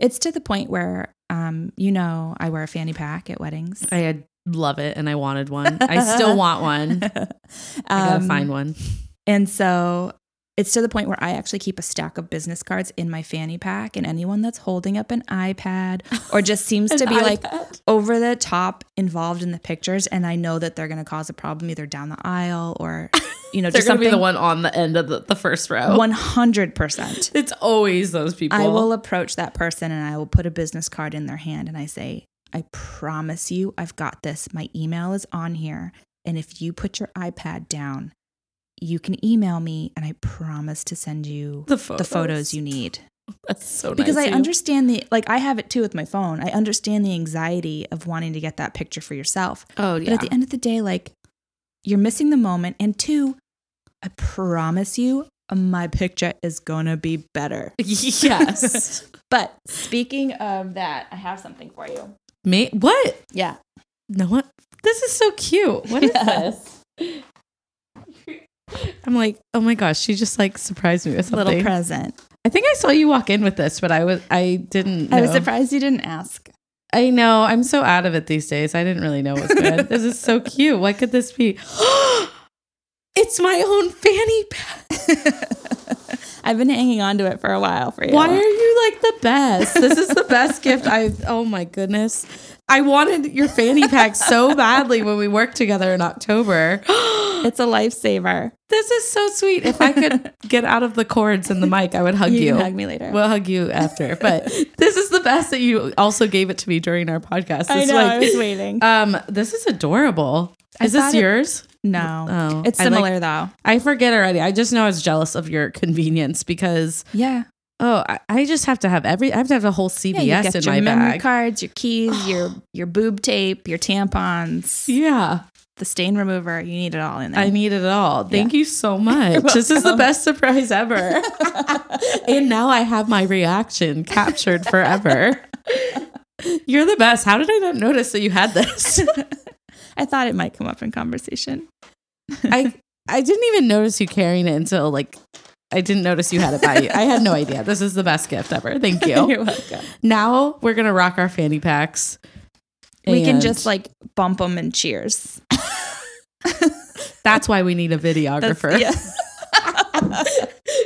It's to the point where, um, you know, I wear a fanny pack at weddings. I had love it and I wanted one. I still want one. I gotta Um, find one. And so it's to the point where I actually keep a stack of business cards in my fanny pack, and anyone that's holding up an iPad or just seems to be like over the top involved in the pictures, and I know that they're going to cause a problem either down the aisle or, you know, They're just gonna be something. the one on the end of the, the first row. One hundred percent. It's always those people. I will approach that person and I will put a business card in their hand and I say, I promise you, I've got this. My email is on here. And if you put your iPad down, you can email me and I promise to send you the the photos. photos you need. That's so Because nice I understand the, like, I have it too with my phone. I understand the anxiety of wanting to get that picture for yourself. Oh But yeah. at the end of the day, like, you're missing the moment. And two, I promise you, my picture is gonna be better. yes. But speaking of that, I have something for you. Me? What? Yeah. No what? This is so cute. What is Yeah. this? I'm like, oh my gosh, she just like surprised me with something. Little present. I think I saw you walk in with this, but I was I didn't. I was surprised you didn't ask. I know. I'm so out of it these days. I didn't really know what's good. this is so cute. What could this be? it's my own fanny pack. I've been hanging on to it for a while for you. Why are you like the best? This is the best gift I've. Oh my goodness. I wanted your fanny pack so badly when we worked together in October. It's a lifesaver. This is so sweet. If I could get out of the cords and the mic, I would hug you. can hug me later. We'll hug you after. But this is the best that you also gave it to me during our podcast. I It's know. like- I was waiting. Um, this is adorable. Is this it- yours? no, Oh, it's I like- similar though. I forget already. I just know I was jealous of your convenience because Yeah. oh, I, I just have to have every. I have to have a whole CVS Yeah, in your my bag. cards, your keys, your your boob tape, your tampons, Yeah, the stain remover. You need it all in there. I need it all. Thank you so much. This is the best surprise ever. and now I have my reaction captured forever. You're the best. How did I not notice that you had this? I thought it might come up in conversation. I I didn't even notice you carrying it until like I didn't notice you had it by you. I had no idea. This is the best gift ever. Thank you. You're welcome. now we're gonna rock our fanny packs. We can just like bump them and cheers. that's why we need a videographer yeah.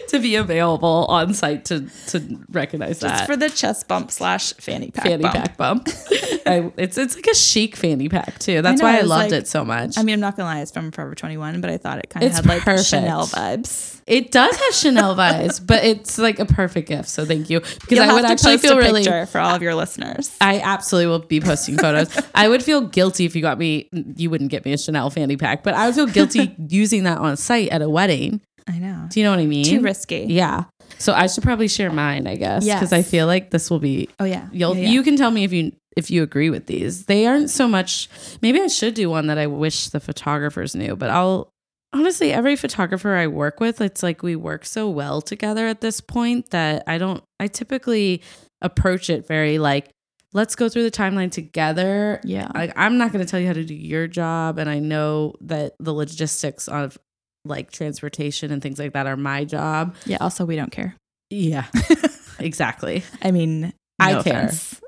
To be available on site to to recognize Just that for the chest bump slash fanny pack. fanny bump. pack bump. I, it's it's like a chic fanny pack too. That's know, why I I loved like- it so much. I mean, I'm not gonna lie, it's from Forever 21, but I thought it kind of had like perfect. Chanel vibes. it does have Chanel vibes, but it's like a perfect gift. So thank you because You'll I would to actually feel a really for all of your listeners. I absolutely will be posting photos. I would feel guilty if you got me, you wouldn't get me a Chanel fanny pack, but I would feel guilty using that on site at a wedding. I know. Do you know what I mean? Too risky. Yeah. So I should probably share mine, I guess, Yeah. because I feel like this will be. Oh yeah. You'll Yeah, yeah. you can tell me if you if you agree with these. They aren't so much maybe I should do one that I wish the photographers knew, but I'll honestly every photographer I work with, it's like we work so well together at this point that I don't I typically approach it very like let's go through the timeline together. Yeah. Like I'm not going to tell you how to do your job and I know that the logistics of like transportation and things like that are my job. Yeah. Also, we don't care. Yeah. exactly. I mean, I no care. offense.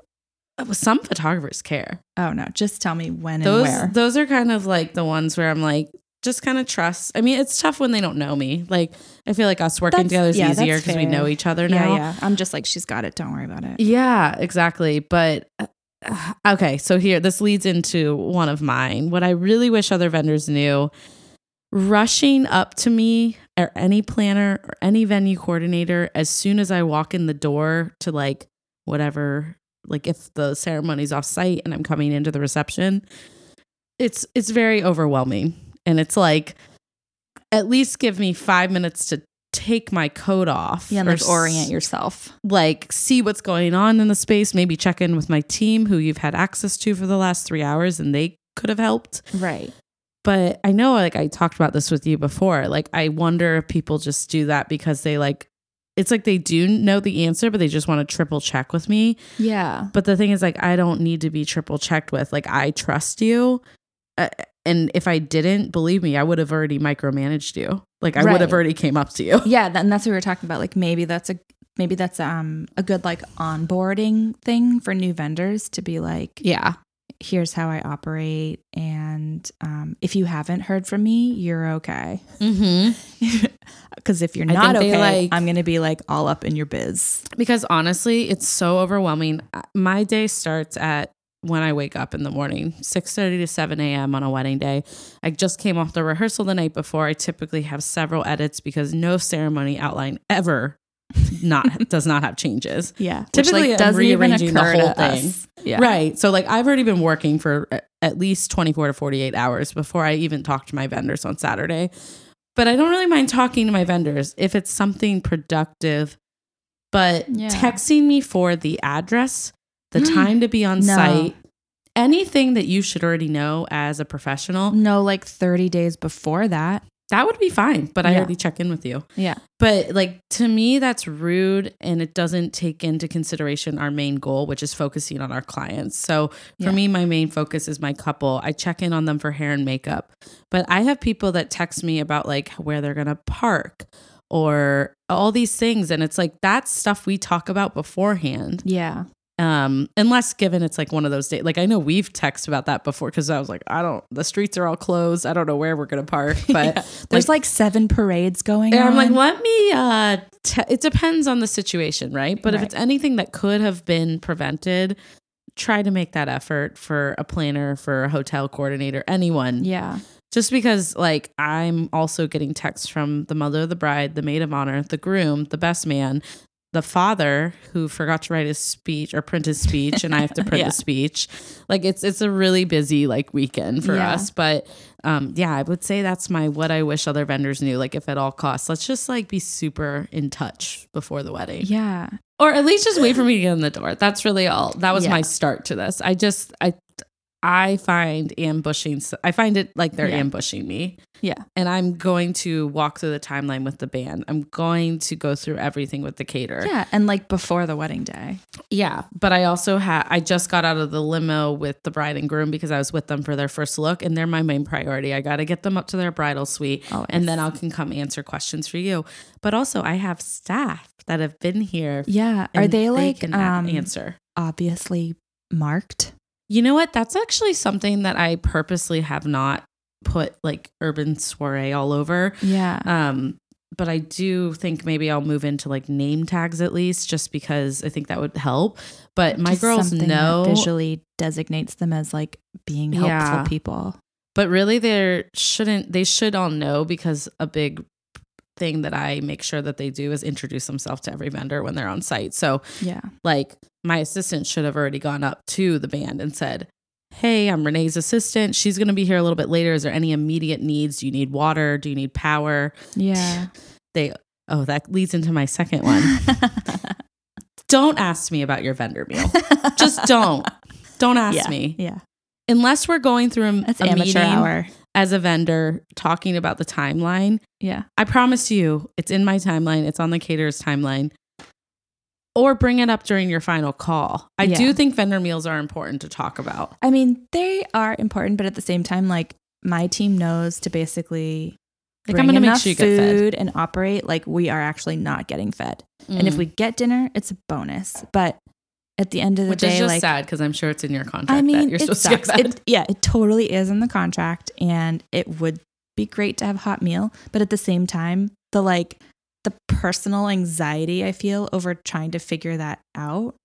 Uh, Some photographers care. Oh no, just tell me when and Those where. those are kind of like the ones where I'm like just kind of trust. I mean, it's tough when they don't know me. Like I feel like us working That's- together is yeah, easier because we know each other yeah, now. yeah. I'm just like she's got it. Don't worry about it. Yeah, exactly. But uh, okay, so here this leads into one of mine. What I really wish other vendors knew rushing up to me or any planner or any venue coordinator as soon as I walk in the door to like whatever like if the ceremony's off site and I'm coming into the reception it's it's very overwhelming and it's like at least give me 5 minutes to take my coat off Yeah, and or like orient yourself. like see what's going on in the space, maybe check in with my team who you've had access to for the last 3 hours and they could have helped. Right. But I know like I talked about this with you before. Like I wonder if people just do that because they like it's like they do know the answer but they just want to triple check with me. Yeah. But the thing is like I don't need to be triple checked with. Like I trust you. Uh, and if I didn't, believe me, I would have already micromanaged you. Like I would have already came up to you. Yeah, and that's what we were talking about. Like maybe that's a maybe that's um a good like onboarding thing for new vendors to be like, Yeah. Here's how I operate, and um, if you haven't heard from me, you're okay. Because if you're not okay, like- I'm gonna be like all up in your biz. because honestly it's so overwhelming my day starts at when i wake up in the morning 6.30 to 7 a.m on a wedding day i just came off the rehearsal the night before i typically have several edits because no ceremony outline ever not does not have changes Yeah, Typically, I'm doesn't even rearranging the whole thing. us. Yeah, right so like i've already been working for uh, at least 24 to 48 hours before i even talk to my vendors on saturday but i don't really mind talking to my vendors if it's something productive but Yeah. texting me for the address the mm. time to be on No. site anything that you should already know as a professional No, like 30 days before that. That would be fine but i Yeah. already check in with you Yeah. but like to me that's rude and it doesn't take into consideration our main goal which is focusing on our clients so for Yeah. me my main focus is my couple i check in on them for hair and makeup but i have people that text me about like where they're gonna park or all these things and it's like that's stuff we talk about beforehand Yeah. Um unless given it's like one of those days like i know we've texted about that before because i was like i don't the streets are all closed i don't know where we're gonna park but There's like, seven parades going and on. I'm like, let me. uh te- It depends on the situation, right? But if it's anything that could have been prevented, try to make that effort for a planner, for a hotel coordinator, anyone. yeah. Just because, like, I'm also getting texts from the mother of the bride, the maid of honor, the groom, the best man, the father who forgot to write his speech or print his speech, and I have to print Yeah. the speech. Like, it's it's a really busy like weekend for Yeah. us, but um, yeah, I would say that's my what I wish other vendors knew. Like, if at all costs, let's just like be super in touch before the wedding, Yeah. or at least just wait for me to get in the door. That's really all. That was Yeah. my start to this. I just I I find ambushing. I find it like they're Yeah. ambushing me. Yeah. And I'm going to walk through the timeline with the band. I'm going to go through everything with the caterer. Yeah. And like before the wedding day. Yeah, but I also had I just got out of the limo with the bride and groom because I was with them for their first look and they're my main priority. I got to get them up to their bridal suite Always. and then I can come answer questions for you. But also I have staff that have been here. Yeah. Are and they like can um, answer? obviously marked? You know what? That's actually something that I purposely have not put like urban soiree all over. Yeah. Um, but I do think maybe I'll move into like name tags at least, just because I think that would help. But my Just girls know, visually designates them as like being helpful Yeah. people. but really there shouldn't. They should all know because a big thing that I make sure that they do is introduce themselves to every vendor when they're on site. So Yeah. like my assistant should have already gone up to the band and said, Hey, I'm Renee's assistant. She's going to be here a little bit later. Is there any immediate needs? Do you need water? Do you need power? Yeah. They, oh, that leads into my second one. don't ask me about your vendor meal. Just don't. Don't ask yeah. me. Yeah. Unless we're going through a, That's a amateur meeting hour. As a vendor talking about the timeline. Yeah. I promise you, it's in my timeline. It's on the caterer's timeline. Or bring it up during your final call. I Yeah. do think vendor meals are important to talk about. I mean, they are important, but at the same time, like my team knows to basically Like, bring I'm to make sure you get fed. food and operate like we are actually not getting fed. And if Mm. we get dinner, it's a bonus. But at the end of the day, Which day, is just like sad because I'm sure it's in your contract I mean, that you're it supposed sucks. to get fed. It, yeah, it totally is in the contract, and it would be great to have a hot meal. But at the same time, the like the personal anxiety I feel over trying to figure that out.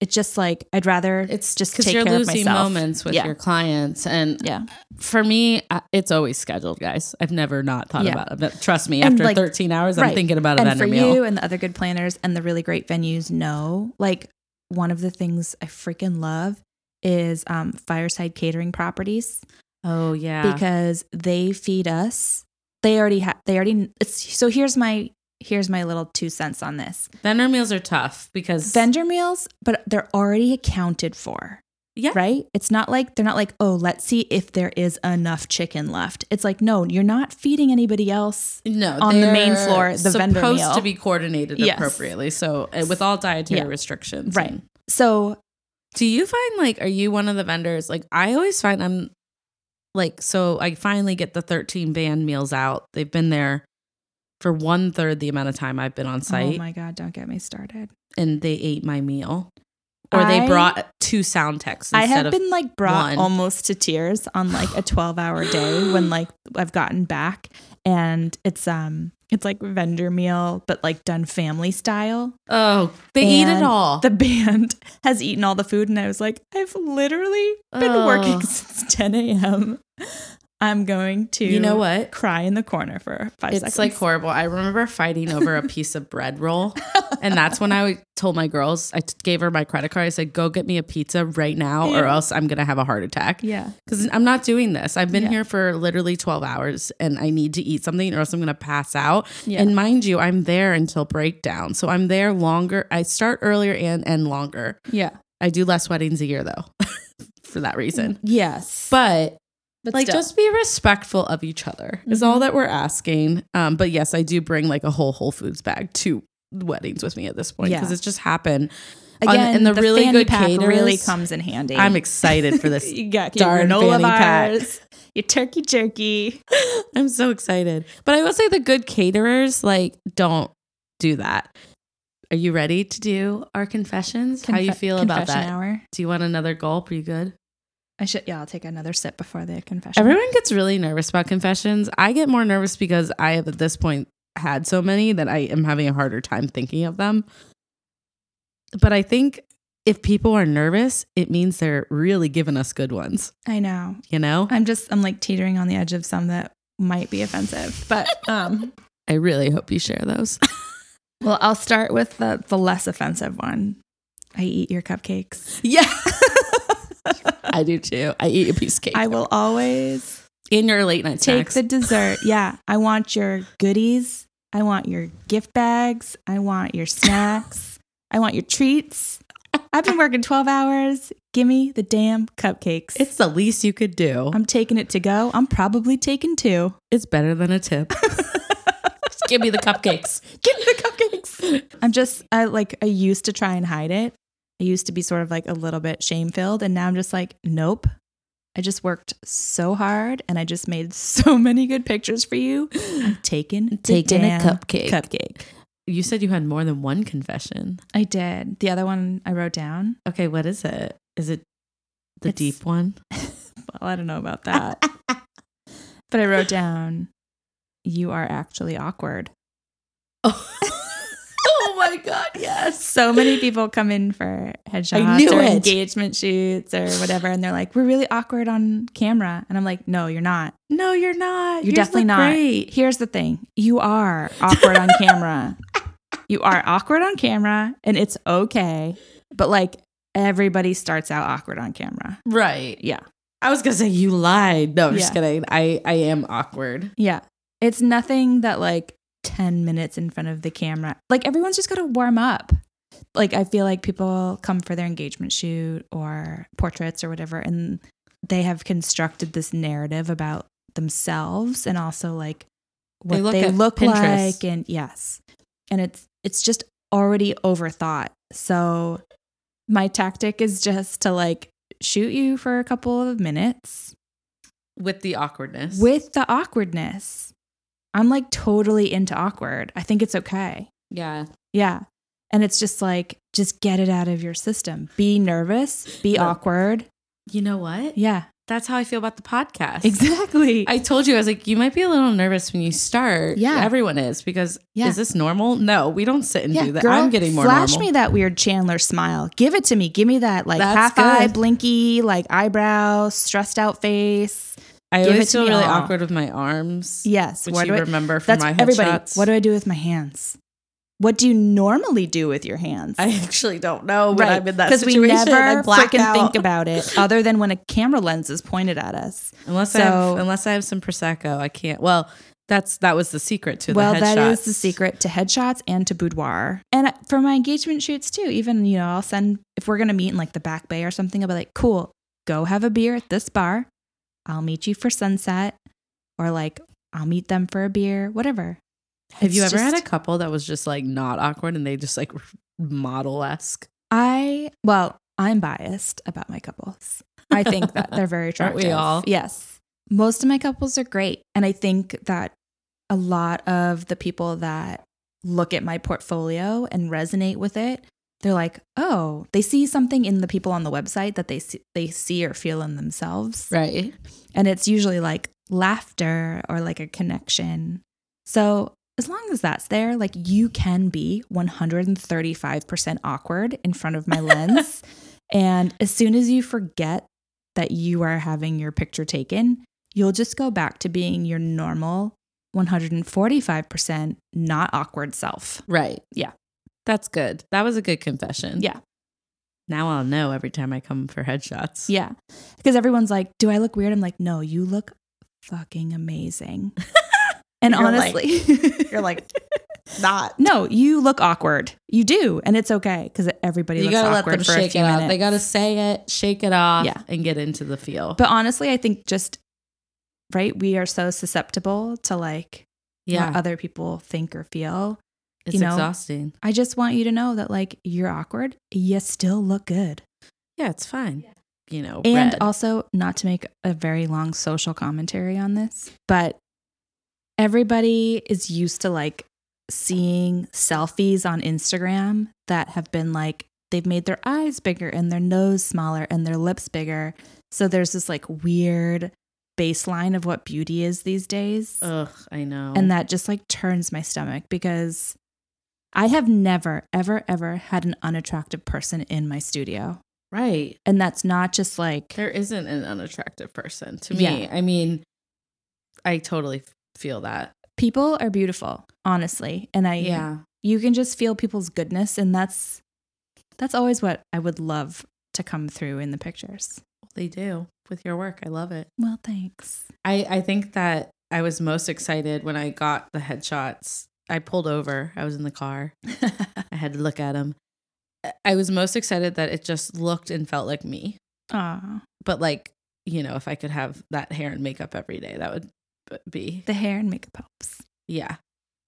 It's just like I'd rather it's just because you're care losing moments with Yeah. your clients and Yeah, for me it's always scheduled guys i've never not thought Yeah. about it but trust me And, after like- 13 hours i'm thinking about a and for meal you and the other good planners and the really great venues know like one of the things I freaking love is um, fireside catering properties. oh yeah because they feed us. They already have. They already. It's, so here's my here's my little two cents on this. vendor meals are tough because Vendor meals, but they're already accounted for. Yeah. Right? It's not like they're not like, oh, let's see if there is enough chicken left. It's like, no, you're not feeding anybody else. no on the main floor, the vendor supposed meal. to be coordinated Yes. appropriately so uh, with all dietary Yeah. restrictions Right. and- So do you find like are you one of the vendors like i always find i'm like so i finally get the 13 band meals out they've been there for one third the amount of time i've been on site. oh site my god, don't get me started. and they ate my meal or they brought two sound techs I have been like brought one. almost to tears on like a 12 hour day when like I've gotten back and it's um it's like vendor meal but like done family style. oh they eat it all The band has eaten all the food and I was like I've literally been Oh. working since 10 a.m. I'm going to you know what cry in the corner for 5 it's seconds. It's like horrible i remember fighting over a piece of bread roll and that's when i told my girls I gave her my credit card i said go get me a pizza right now or else i'm gonna have a heart attack yeah. because I'm not doing this. I've been Yeah. here for literally 12 hours and I need to eat something or else I'm going to pass out. Yeah. And mind you, I'm there until breakdown. So I'm there longer. I start earlier and end longer. yeah. I do less weddings a year though for that reason. Yes. But But like still. just be respectful of each other is all that we're asking. Um, but yes, I do bring like a whole Whole Foods bag to weddings with me at this point because Yeah. it's just happened. On- again and the, really fanny good pack caterers really comes in handy. I'm excited for this you got your darn granola bars, your turkey jerky. I'm so excited. But I will say the good caterers like don't do that. Are you ready to do our confessions? How you feel about that? Hour. Do you want another gulp? Are you good? I should. Yeah, I'll take another sip before the confession. Everyone gets really nervous about confessions. I get more nervous because I have at this point had so many that I am having a harder time thinking of them. But I think if people are nervous, it means they're really giving us good ones, I know. you know? I'm just. I'm like teetering on the edge of some that might be offensive, but um. I really hope you share those. Well, I'll start with the the less offensive one. I eat your cupcakes. yeah. I do too. I eat a piece of cake. I will always in your late night take snacks. the dessert. Yeah, I want your goodies. I want your gift bags. I want your snacks. I want your treats. I've been working 12 hours. Give me the damn cupcakes. it's the least you could do. I'm taking it to go. I'm probably taking two. it's better than a tip. Just give me the cupcakes. Give me the cupcakes. I'm just, I like, I used to try and hide it. I used to be sort of like a little bit shame filled. And now I'm just like, nope. I just worked so hard and I just made so many good pictures for you. I'm taking, the Taking a cupcake. Cupcake. You said you had more than one confession. I did. The other one I wrote down. Okay, what is it? Is it the It's- deep one? Well, I don't know about that. but I wrote down, you are actually awkward. oh my god, yes. So many people come in for headshots or it. engagement shoots or whatever, and they're like, "We're really awkward on camera," and I'm like, "No, you're not. No, you're not. You're Yours definitely not. Great. Here's the thing: you are awkward on camera. You are awkward on camera, and it's okay. But like everybody starts out awkward on camera. Right. Yeah, I was gonna say you lied. No, I'm just Yeah. kidding. I I am awkward. yeah. It's nothing that like ten minutes in front of the camera. Like everyone's just got to warm up. like I feel like people come for their engagement shoot or portraits or whatever, and they have constructed this narrative about themselves and also like what They they look look, Pinterest. like, and yes, and it's it's just already overthought. So my tactic is just to like shoot you for a couple of minutes With the awkwardness. with the awkwardness. I'm like totally into awkward. I think it's okay. yeah. Yeah. And it's just like, just get it out of your system. Be nervous, be But- awkward. You know what? Yeah, That's how I feel about the podcast. exactly. I told you, I was like, you might be a little nervous when you start. Yeah. Everyone is because Yeah. is this normal? No, we don't sit and yeah, do that. girl, I'm getting more flash normal. me that weird Chandler smile. Give it to me. Give me that like That's half eye, blinky, like eyebrow, stressed out face. I give always feel really all. awkward with my arms. Yes. Which what you do I- remember from that's my everybody. headshots. What do I do with my hands? What do you normally do with your hands? I actually don't know when I'm in that Because we never black freaking out. think about it other than when a camera lens is pointed at us. unless I have, unless I have some prosecco, I can't. Well, that's that was the secret to well, that is the secret to headshots and to boudoir. And for my engagement shoots too, even, you know, I'll send, if we're going to meet in like the back bay or something, I'll be like, cool, go have a beer at this bar. I'll meet you for sunset. Or like, I'll meet them for a beer, whatever. Have you It's ever had a couple that was just like not awkward and they just like model esque? I, well, I'm biased about my couples. I think that they're very Aren't we attractive. all? Yes. Most of my couples are great. And I think that a lot of the people that look at my portfolio and resonate with it, they're like, oh, they see something in the people on the website that they see, they see or feel in themselves. Right. And it's usually like laughter or like a connection. So as long as that's there, like you can be 135% awkward in front of my lens. and as soon as you forget that you are having your picture taken, you'll just go back to being your normal 145% not awkward self. Right. Yeah. That's good. That was a good confession. Yeah. Now I'll know every time I come for headshots. Yeah. Because everyone's like, do I look weird? I'm like, no, you look fucking amazing. and You're like- honestly, You're like, not. No, you look awkward. You do, and it's okay because everybody You looks gotta let them for a shake few it out. They gotta say it, shake it off, Yeah. and get into the feel. But honestly, I think just right, we are so susceptible to like yeah, what other people think or feel. It's you know, exhausting. I just want you to know that like you're awkward, you still look good, Yeah, it's fine. You know, and red. also not to make a very long social commentary on this, but everybody is used to like seeing selfies on Instagram that have been like they've made their eyes bigger and their nose smaller and their lips bigger. So there's this like weird baseline of what beauty is these days. Ugh, I know. And that just like turns my stomach because I have never, ever, ever had an unattractive person in my studio. right. And that's not just like, There isn't an unattractive person to me. Yeah. I mean, I totally feel that. people are beautiful, honestly. And I, Yeah. you can just feel people's goodness. And that's, that's always what I would love to come through in the pictures. They do with your work. I love it. Well, thanks. I, I think that I was most excited when I got the headshots. I pulled over. I was in the car. I had to look at them. I was most excited that it just looked and felt like me. Aw, But like, you know, if I could have that hair and makeup every day, that would be the hair and makeup helps. yeah.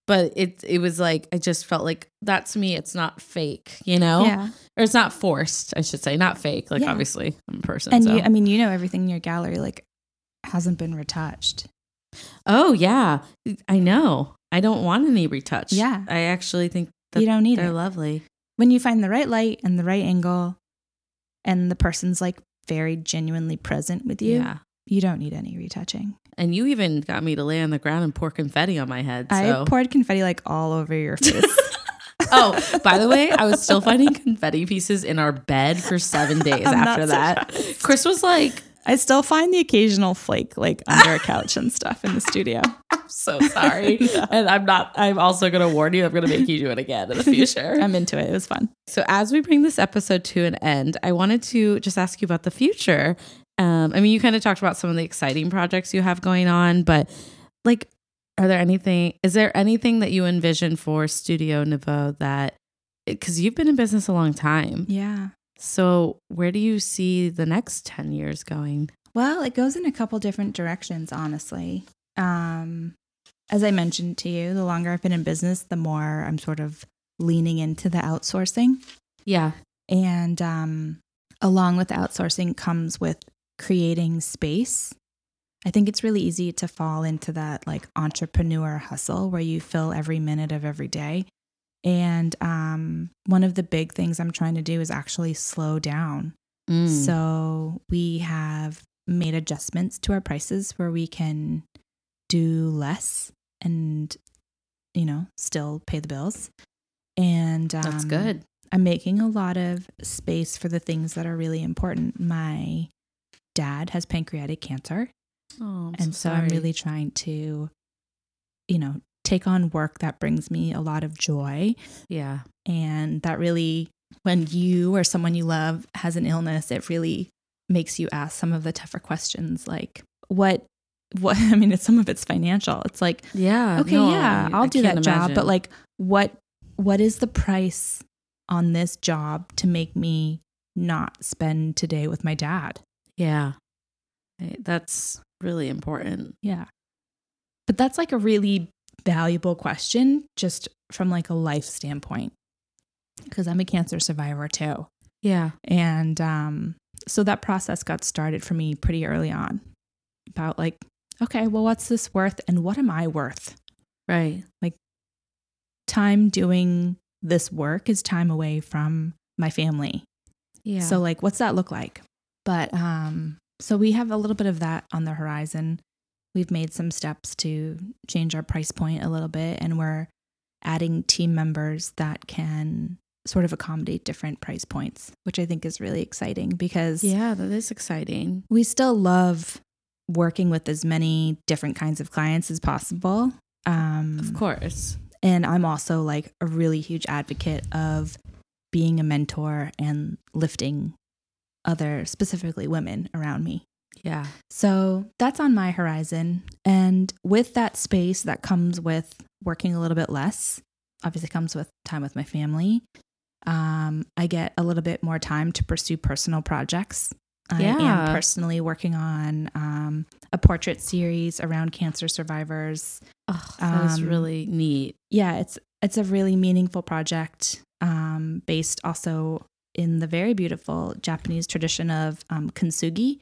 But it it was like I just felt like that's me. It's not fake, you know, Yeah. or it's not forced. I should say, not fake. Like Yeah. obviously, I'm a person. And so. you, I mean, you know, everything in your gallery like hasn't been retouched. oh yeah, I know. I don't want any retouch. Yeah. I actually think that you don't need they're it. lovely. when you find the right light and the right angle and the person's like very genuinely present with you, Yeah. you don't need any retouching. And you even got me to lay on the ground and pour confetti on my head. I poured confetti like all over your face. oh, by the way, I was still finding confetti pieces in our bed for seven days I'm after that. Chris was like, I still find the occasional flake like under a couch and stuff in the studio. I'm so sorry. And I'm not, I'm also going to warn you, I'm going to make you do it again in the future. I'm into it. It was fun. So, as we bring this episode to an end, I wanted to just ask you about the future. Um, I mean, you kind of talked about some of the exciting projects you have going on, but like, are there anything, is there anything that you envision for Studio Nouveau that because you've been in business a long time. Yeah. So, where do you see the next 10 years going? Well, it goes in a couple different directions, honestly. Um, as I mentioned to you, the longer I've been in business, the more I'm sort of leaning into the outsourcing. Yeah. And um, along with outsourcing comes with creating space. I think it's really easy to fall into that like entrepreneur hustle where you fill every minute of every day. And um, one of the big things I'm trying to do is actually slow down. Mm. So we have made adjustments to our prices where we can do less and, you know, still pay the bills. And um, That's good. I'm making a lot of space for the things that are really important. My dad has pancreatic cancer. Oh, and so, I'm really trying to, you know, take on work that brings me a lot of joy. yeah. And that really, when you or someone you love has an illness, it really makes you ask some of the tougher questions like, what, what, I mean, it's some of it's financial. It's like, Yeah. okay, no, yeah, I'll I do that job, but like, what, what is the price on this job to make me not spend today with my dad? yeah. Eh, That's really important. Yeah. But that's like a really valuable question just from like a life standpoint. Because I'm a cancer survivor too. Yeah. And um so that process got started for me pretty early on. About like, okay, well what's this worth and what am I worth? Right. Like, time doing this work is time away from my family. Yeah. So like what's that look like? But um so we have a little bit of that on the horizon. We've made some steps to change our price point a little bit and we're adding team members that can sort of accommodate different price points, which I think is really exciting because yeah, that is exciting. we still love working with as many different kinds of clients as possible. Um Of course. and I'm also like a really huge advocate of being a mentor and lifting other, specifically women around me. Yeah. So that's on my horizon. And with that space that comes with working a little bit less, obviously comes with time with my family. Um, I get a little bit more time to pursue personal projects. Yeah. I am personally working on um, a portrait series around cancer survivors Oh, that is Um, really neat. yeah, it's it's a really meaningful project um, based also in the very beautiful Japanese tradition of um, kintsugi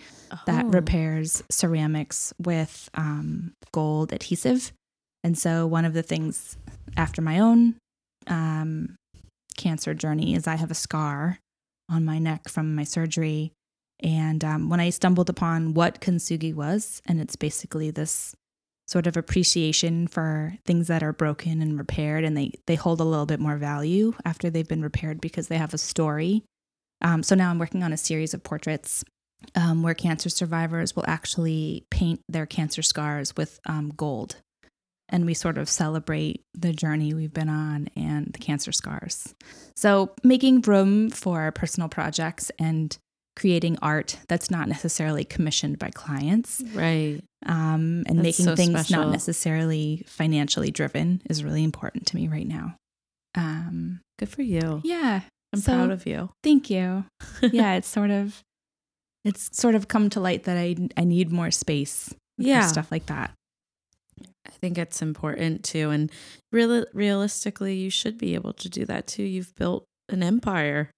that Oh. repairs ceramics with um, gold adhesive. And so one of the things after my own um, cancer journey is I have a scar on my neck from my surgery. And um, when I stumbled upon what kintsugi was, and it's basically this sort of appreciation for things that are broken and repaired, and they they hold a little bit more value after they've been repaired because they have a story. Um, so now I'm working on a series of portraits um, where cancer survivors will actually paint their cancer scars with um, gold. And we sort of celebrate the journey we've been on and the cancer scars. So, making room for personal projects and creating art that's not necessarily commissioned by clients Right. um, and That's making so things special. not necessarily financially driven is really important to me right now. Um, Good for you. yeah, I'm so- proud of you. thank you. yeah, it's sort of it's sort of come to light that I I need more space. for Yeah. stuff like that. I think it's important too. And really, realistically, you should be able to do that too. You've built an empire.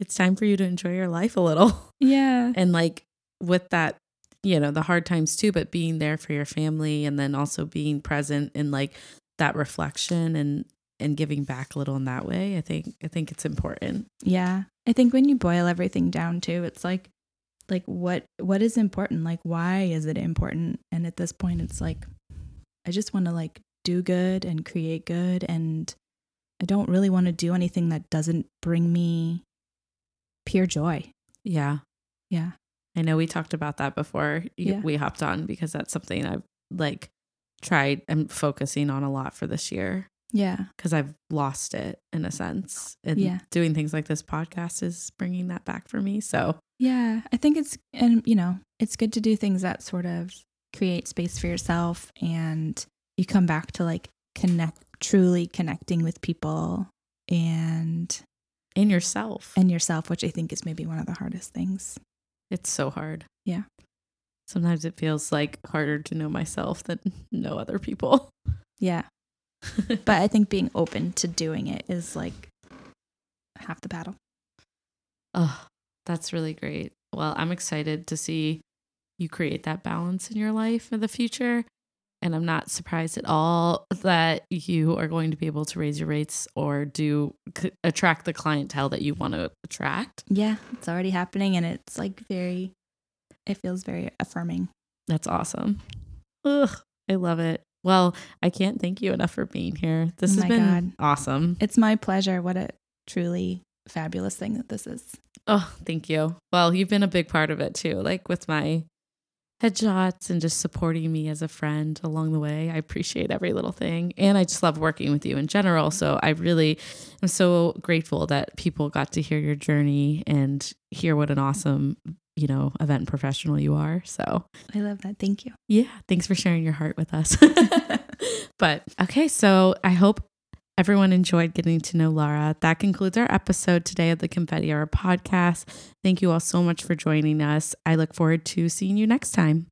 It's time for you to enjoy your life a little. Yeah, And like with that, you know, the hard times too, but being there for your family and then also being present in like that reflection and and giving back a little in that way. I think I think it's important. yeah. I think when you boil everything down too, it's like like what what is important? Like why is it important? And at this point, it's like I just want to like do good and create good and I don't really want to do anything that doesn't bring me pure joy. Yeah. Yeah. I know we talked about that before you- Yeah. we hopped on because that's something I've like tried and focusing on a lot for this year Yeah. because I've lost it in a sense. And Yeah. doing things like this podcast is bringing that back for me. So, Yeah. I think it's, and you know, it's good to do things that sort of create space for yourself and you come back to like connect, truly connecting with people and in yourself. and yourself, which I think is maybe one of the hardest things. It's so hard. Yeah. Sometimes it feels like harder to know myself than know other people. Yeah. But I think being open to doing it is like half the battle. Oh, that's really great. Well, I'm excited to see you create that balance in your life in the future. And I'm not surprised at all that you are going to be able to raise your rates or do c- attract the clientele that you want to attract. Yeah, it's already happening and it's like very it feels very affirming. That's awesome. Ugh, I love it. Well, I can't thank you enough for being here. This Oh has been God. awesome. It's my pleasure. What a truly fabulous thing that this is. Oh, thank you. Well, you've been a big part of it too, like with my headshots and just supporting me as a friend along the way. I appreciate every little thing. And I just love working with you in general. So I really am so grateful that people got to hear your journey and hear what an awesome, you know, event professional you are. So I love that. Thank you. yeah, thanks for sharing your heart with us. but okay, so I hope everyone enjoyed getting to know Lara. That concludes our episode today of the Confetti Hour podcast. Thank you all so much for joining us. I look forward to seeing you next time.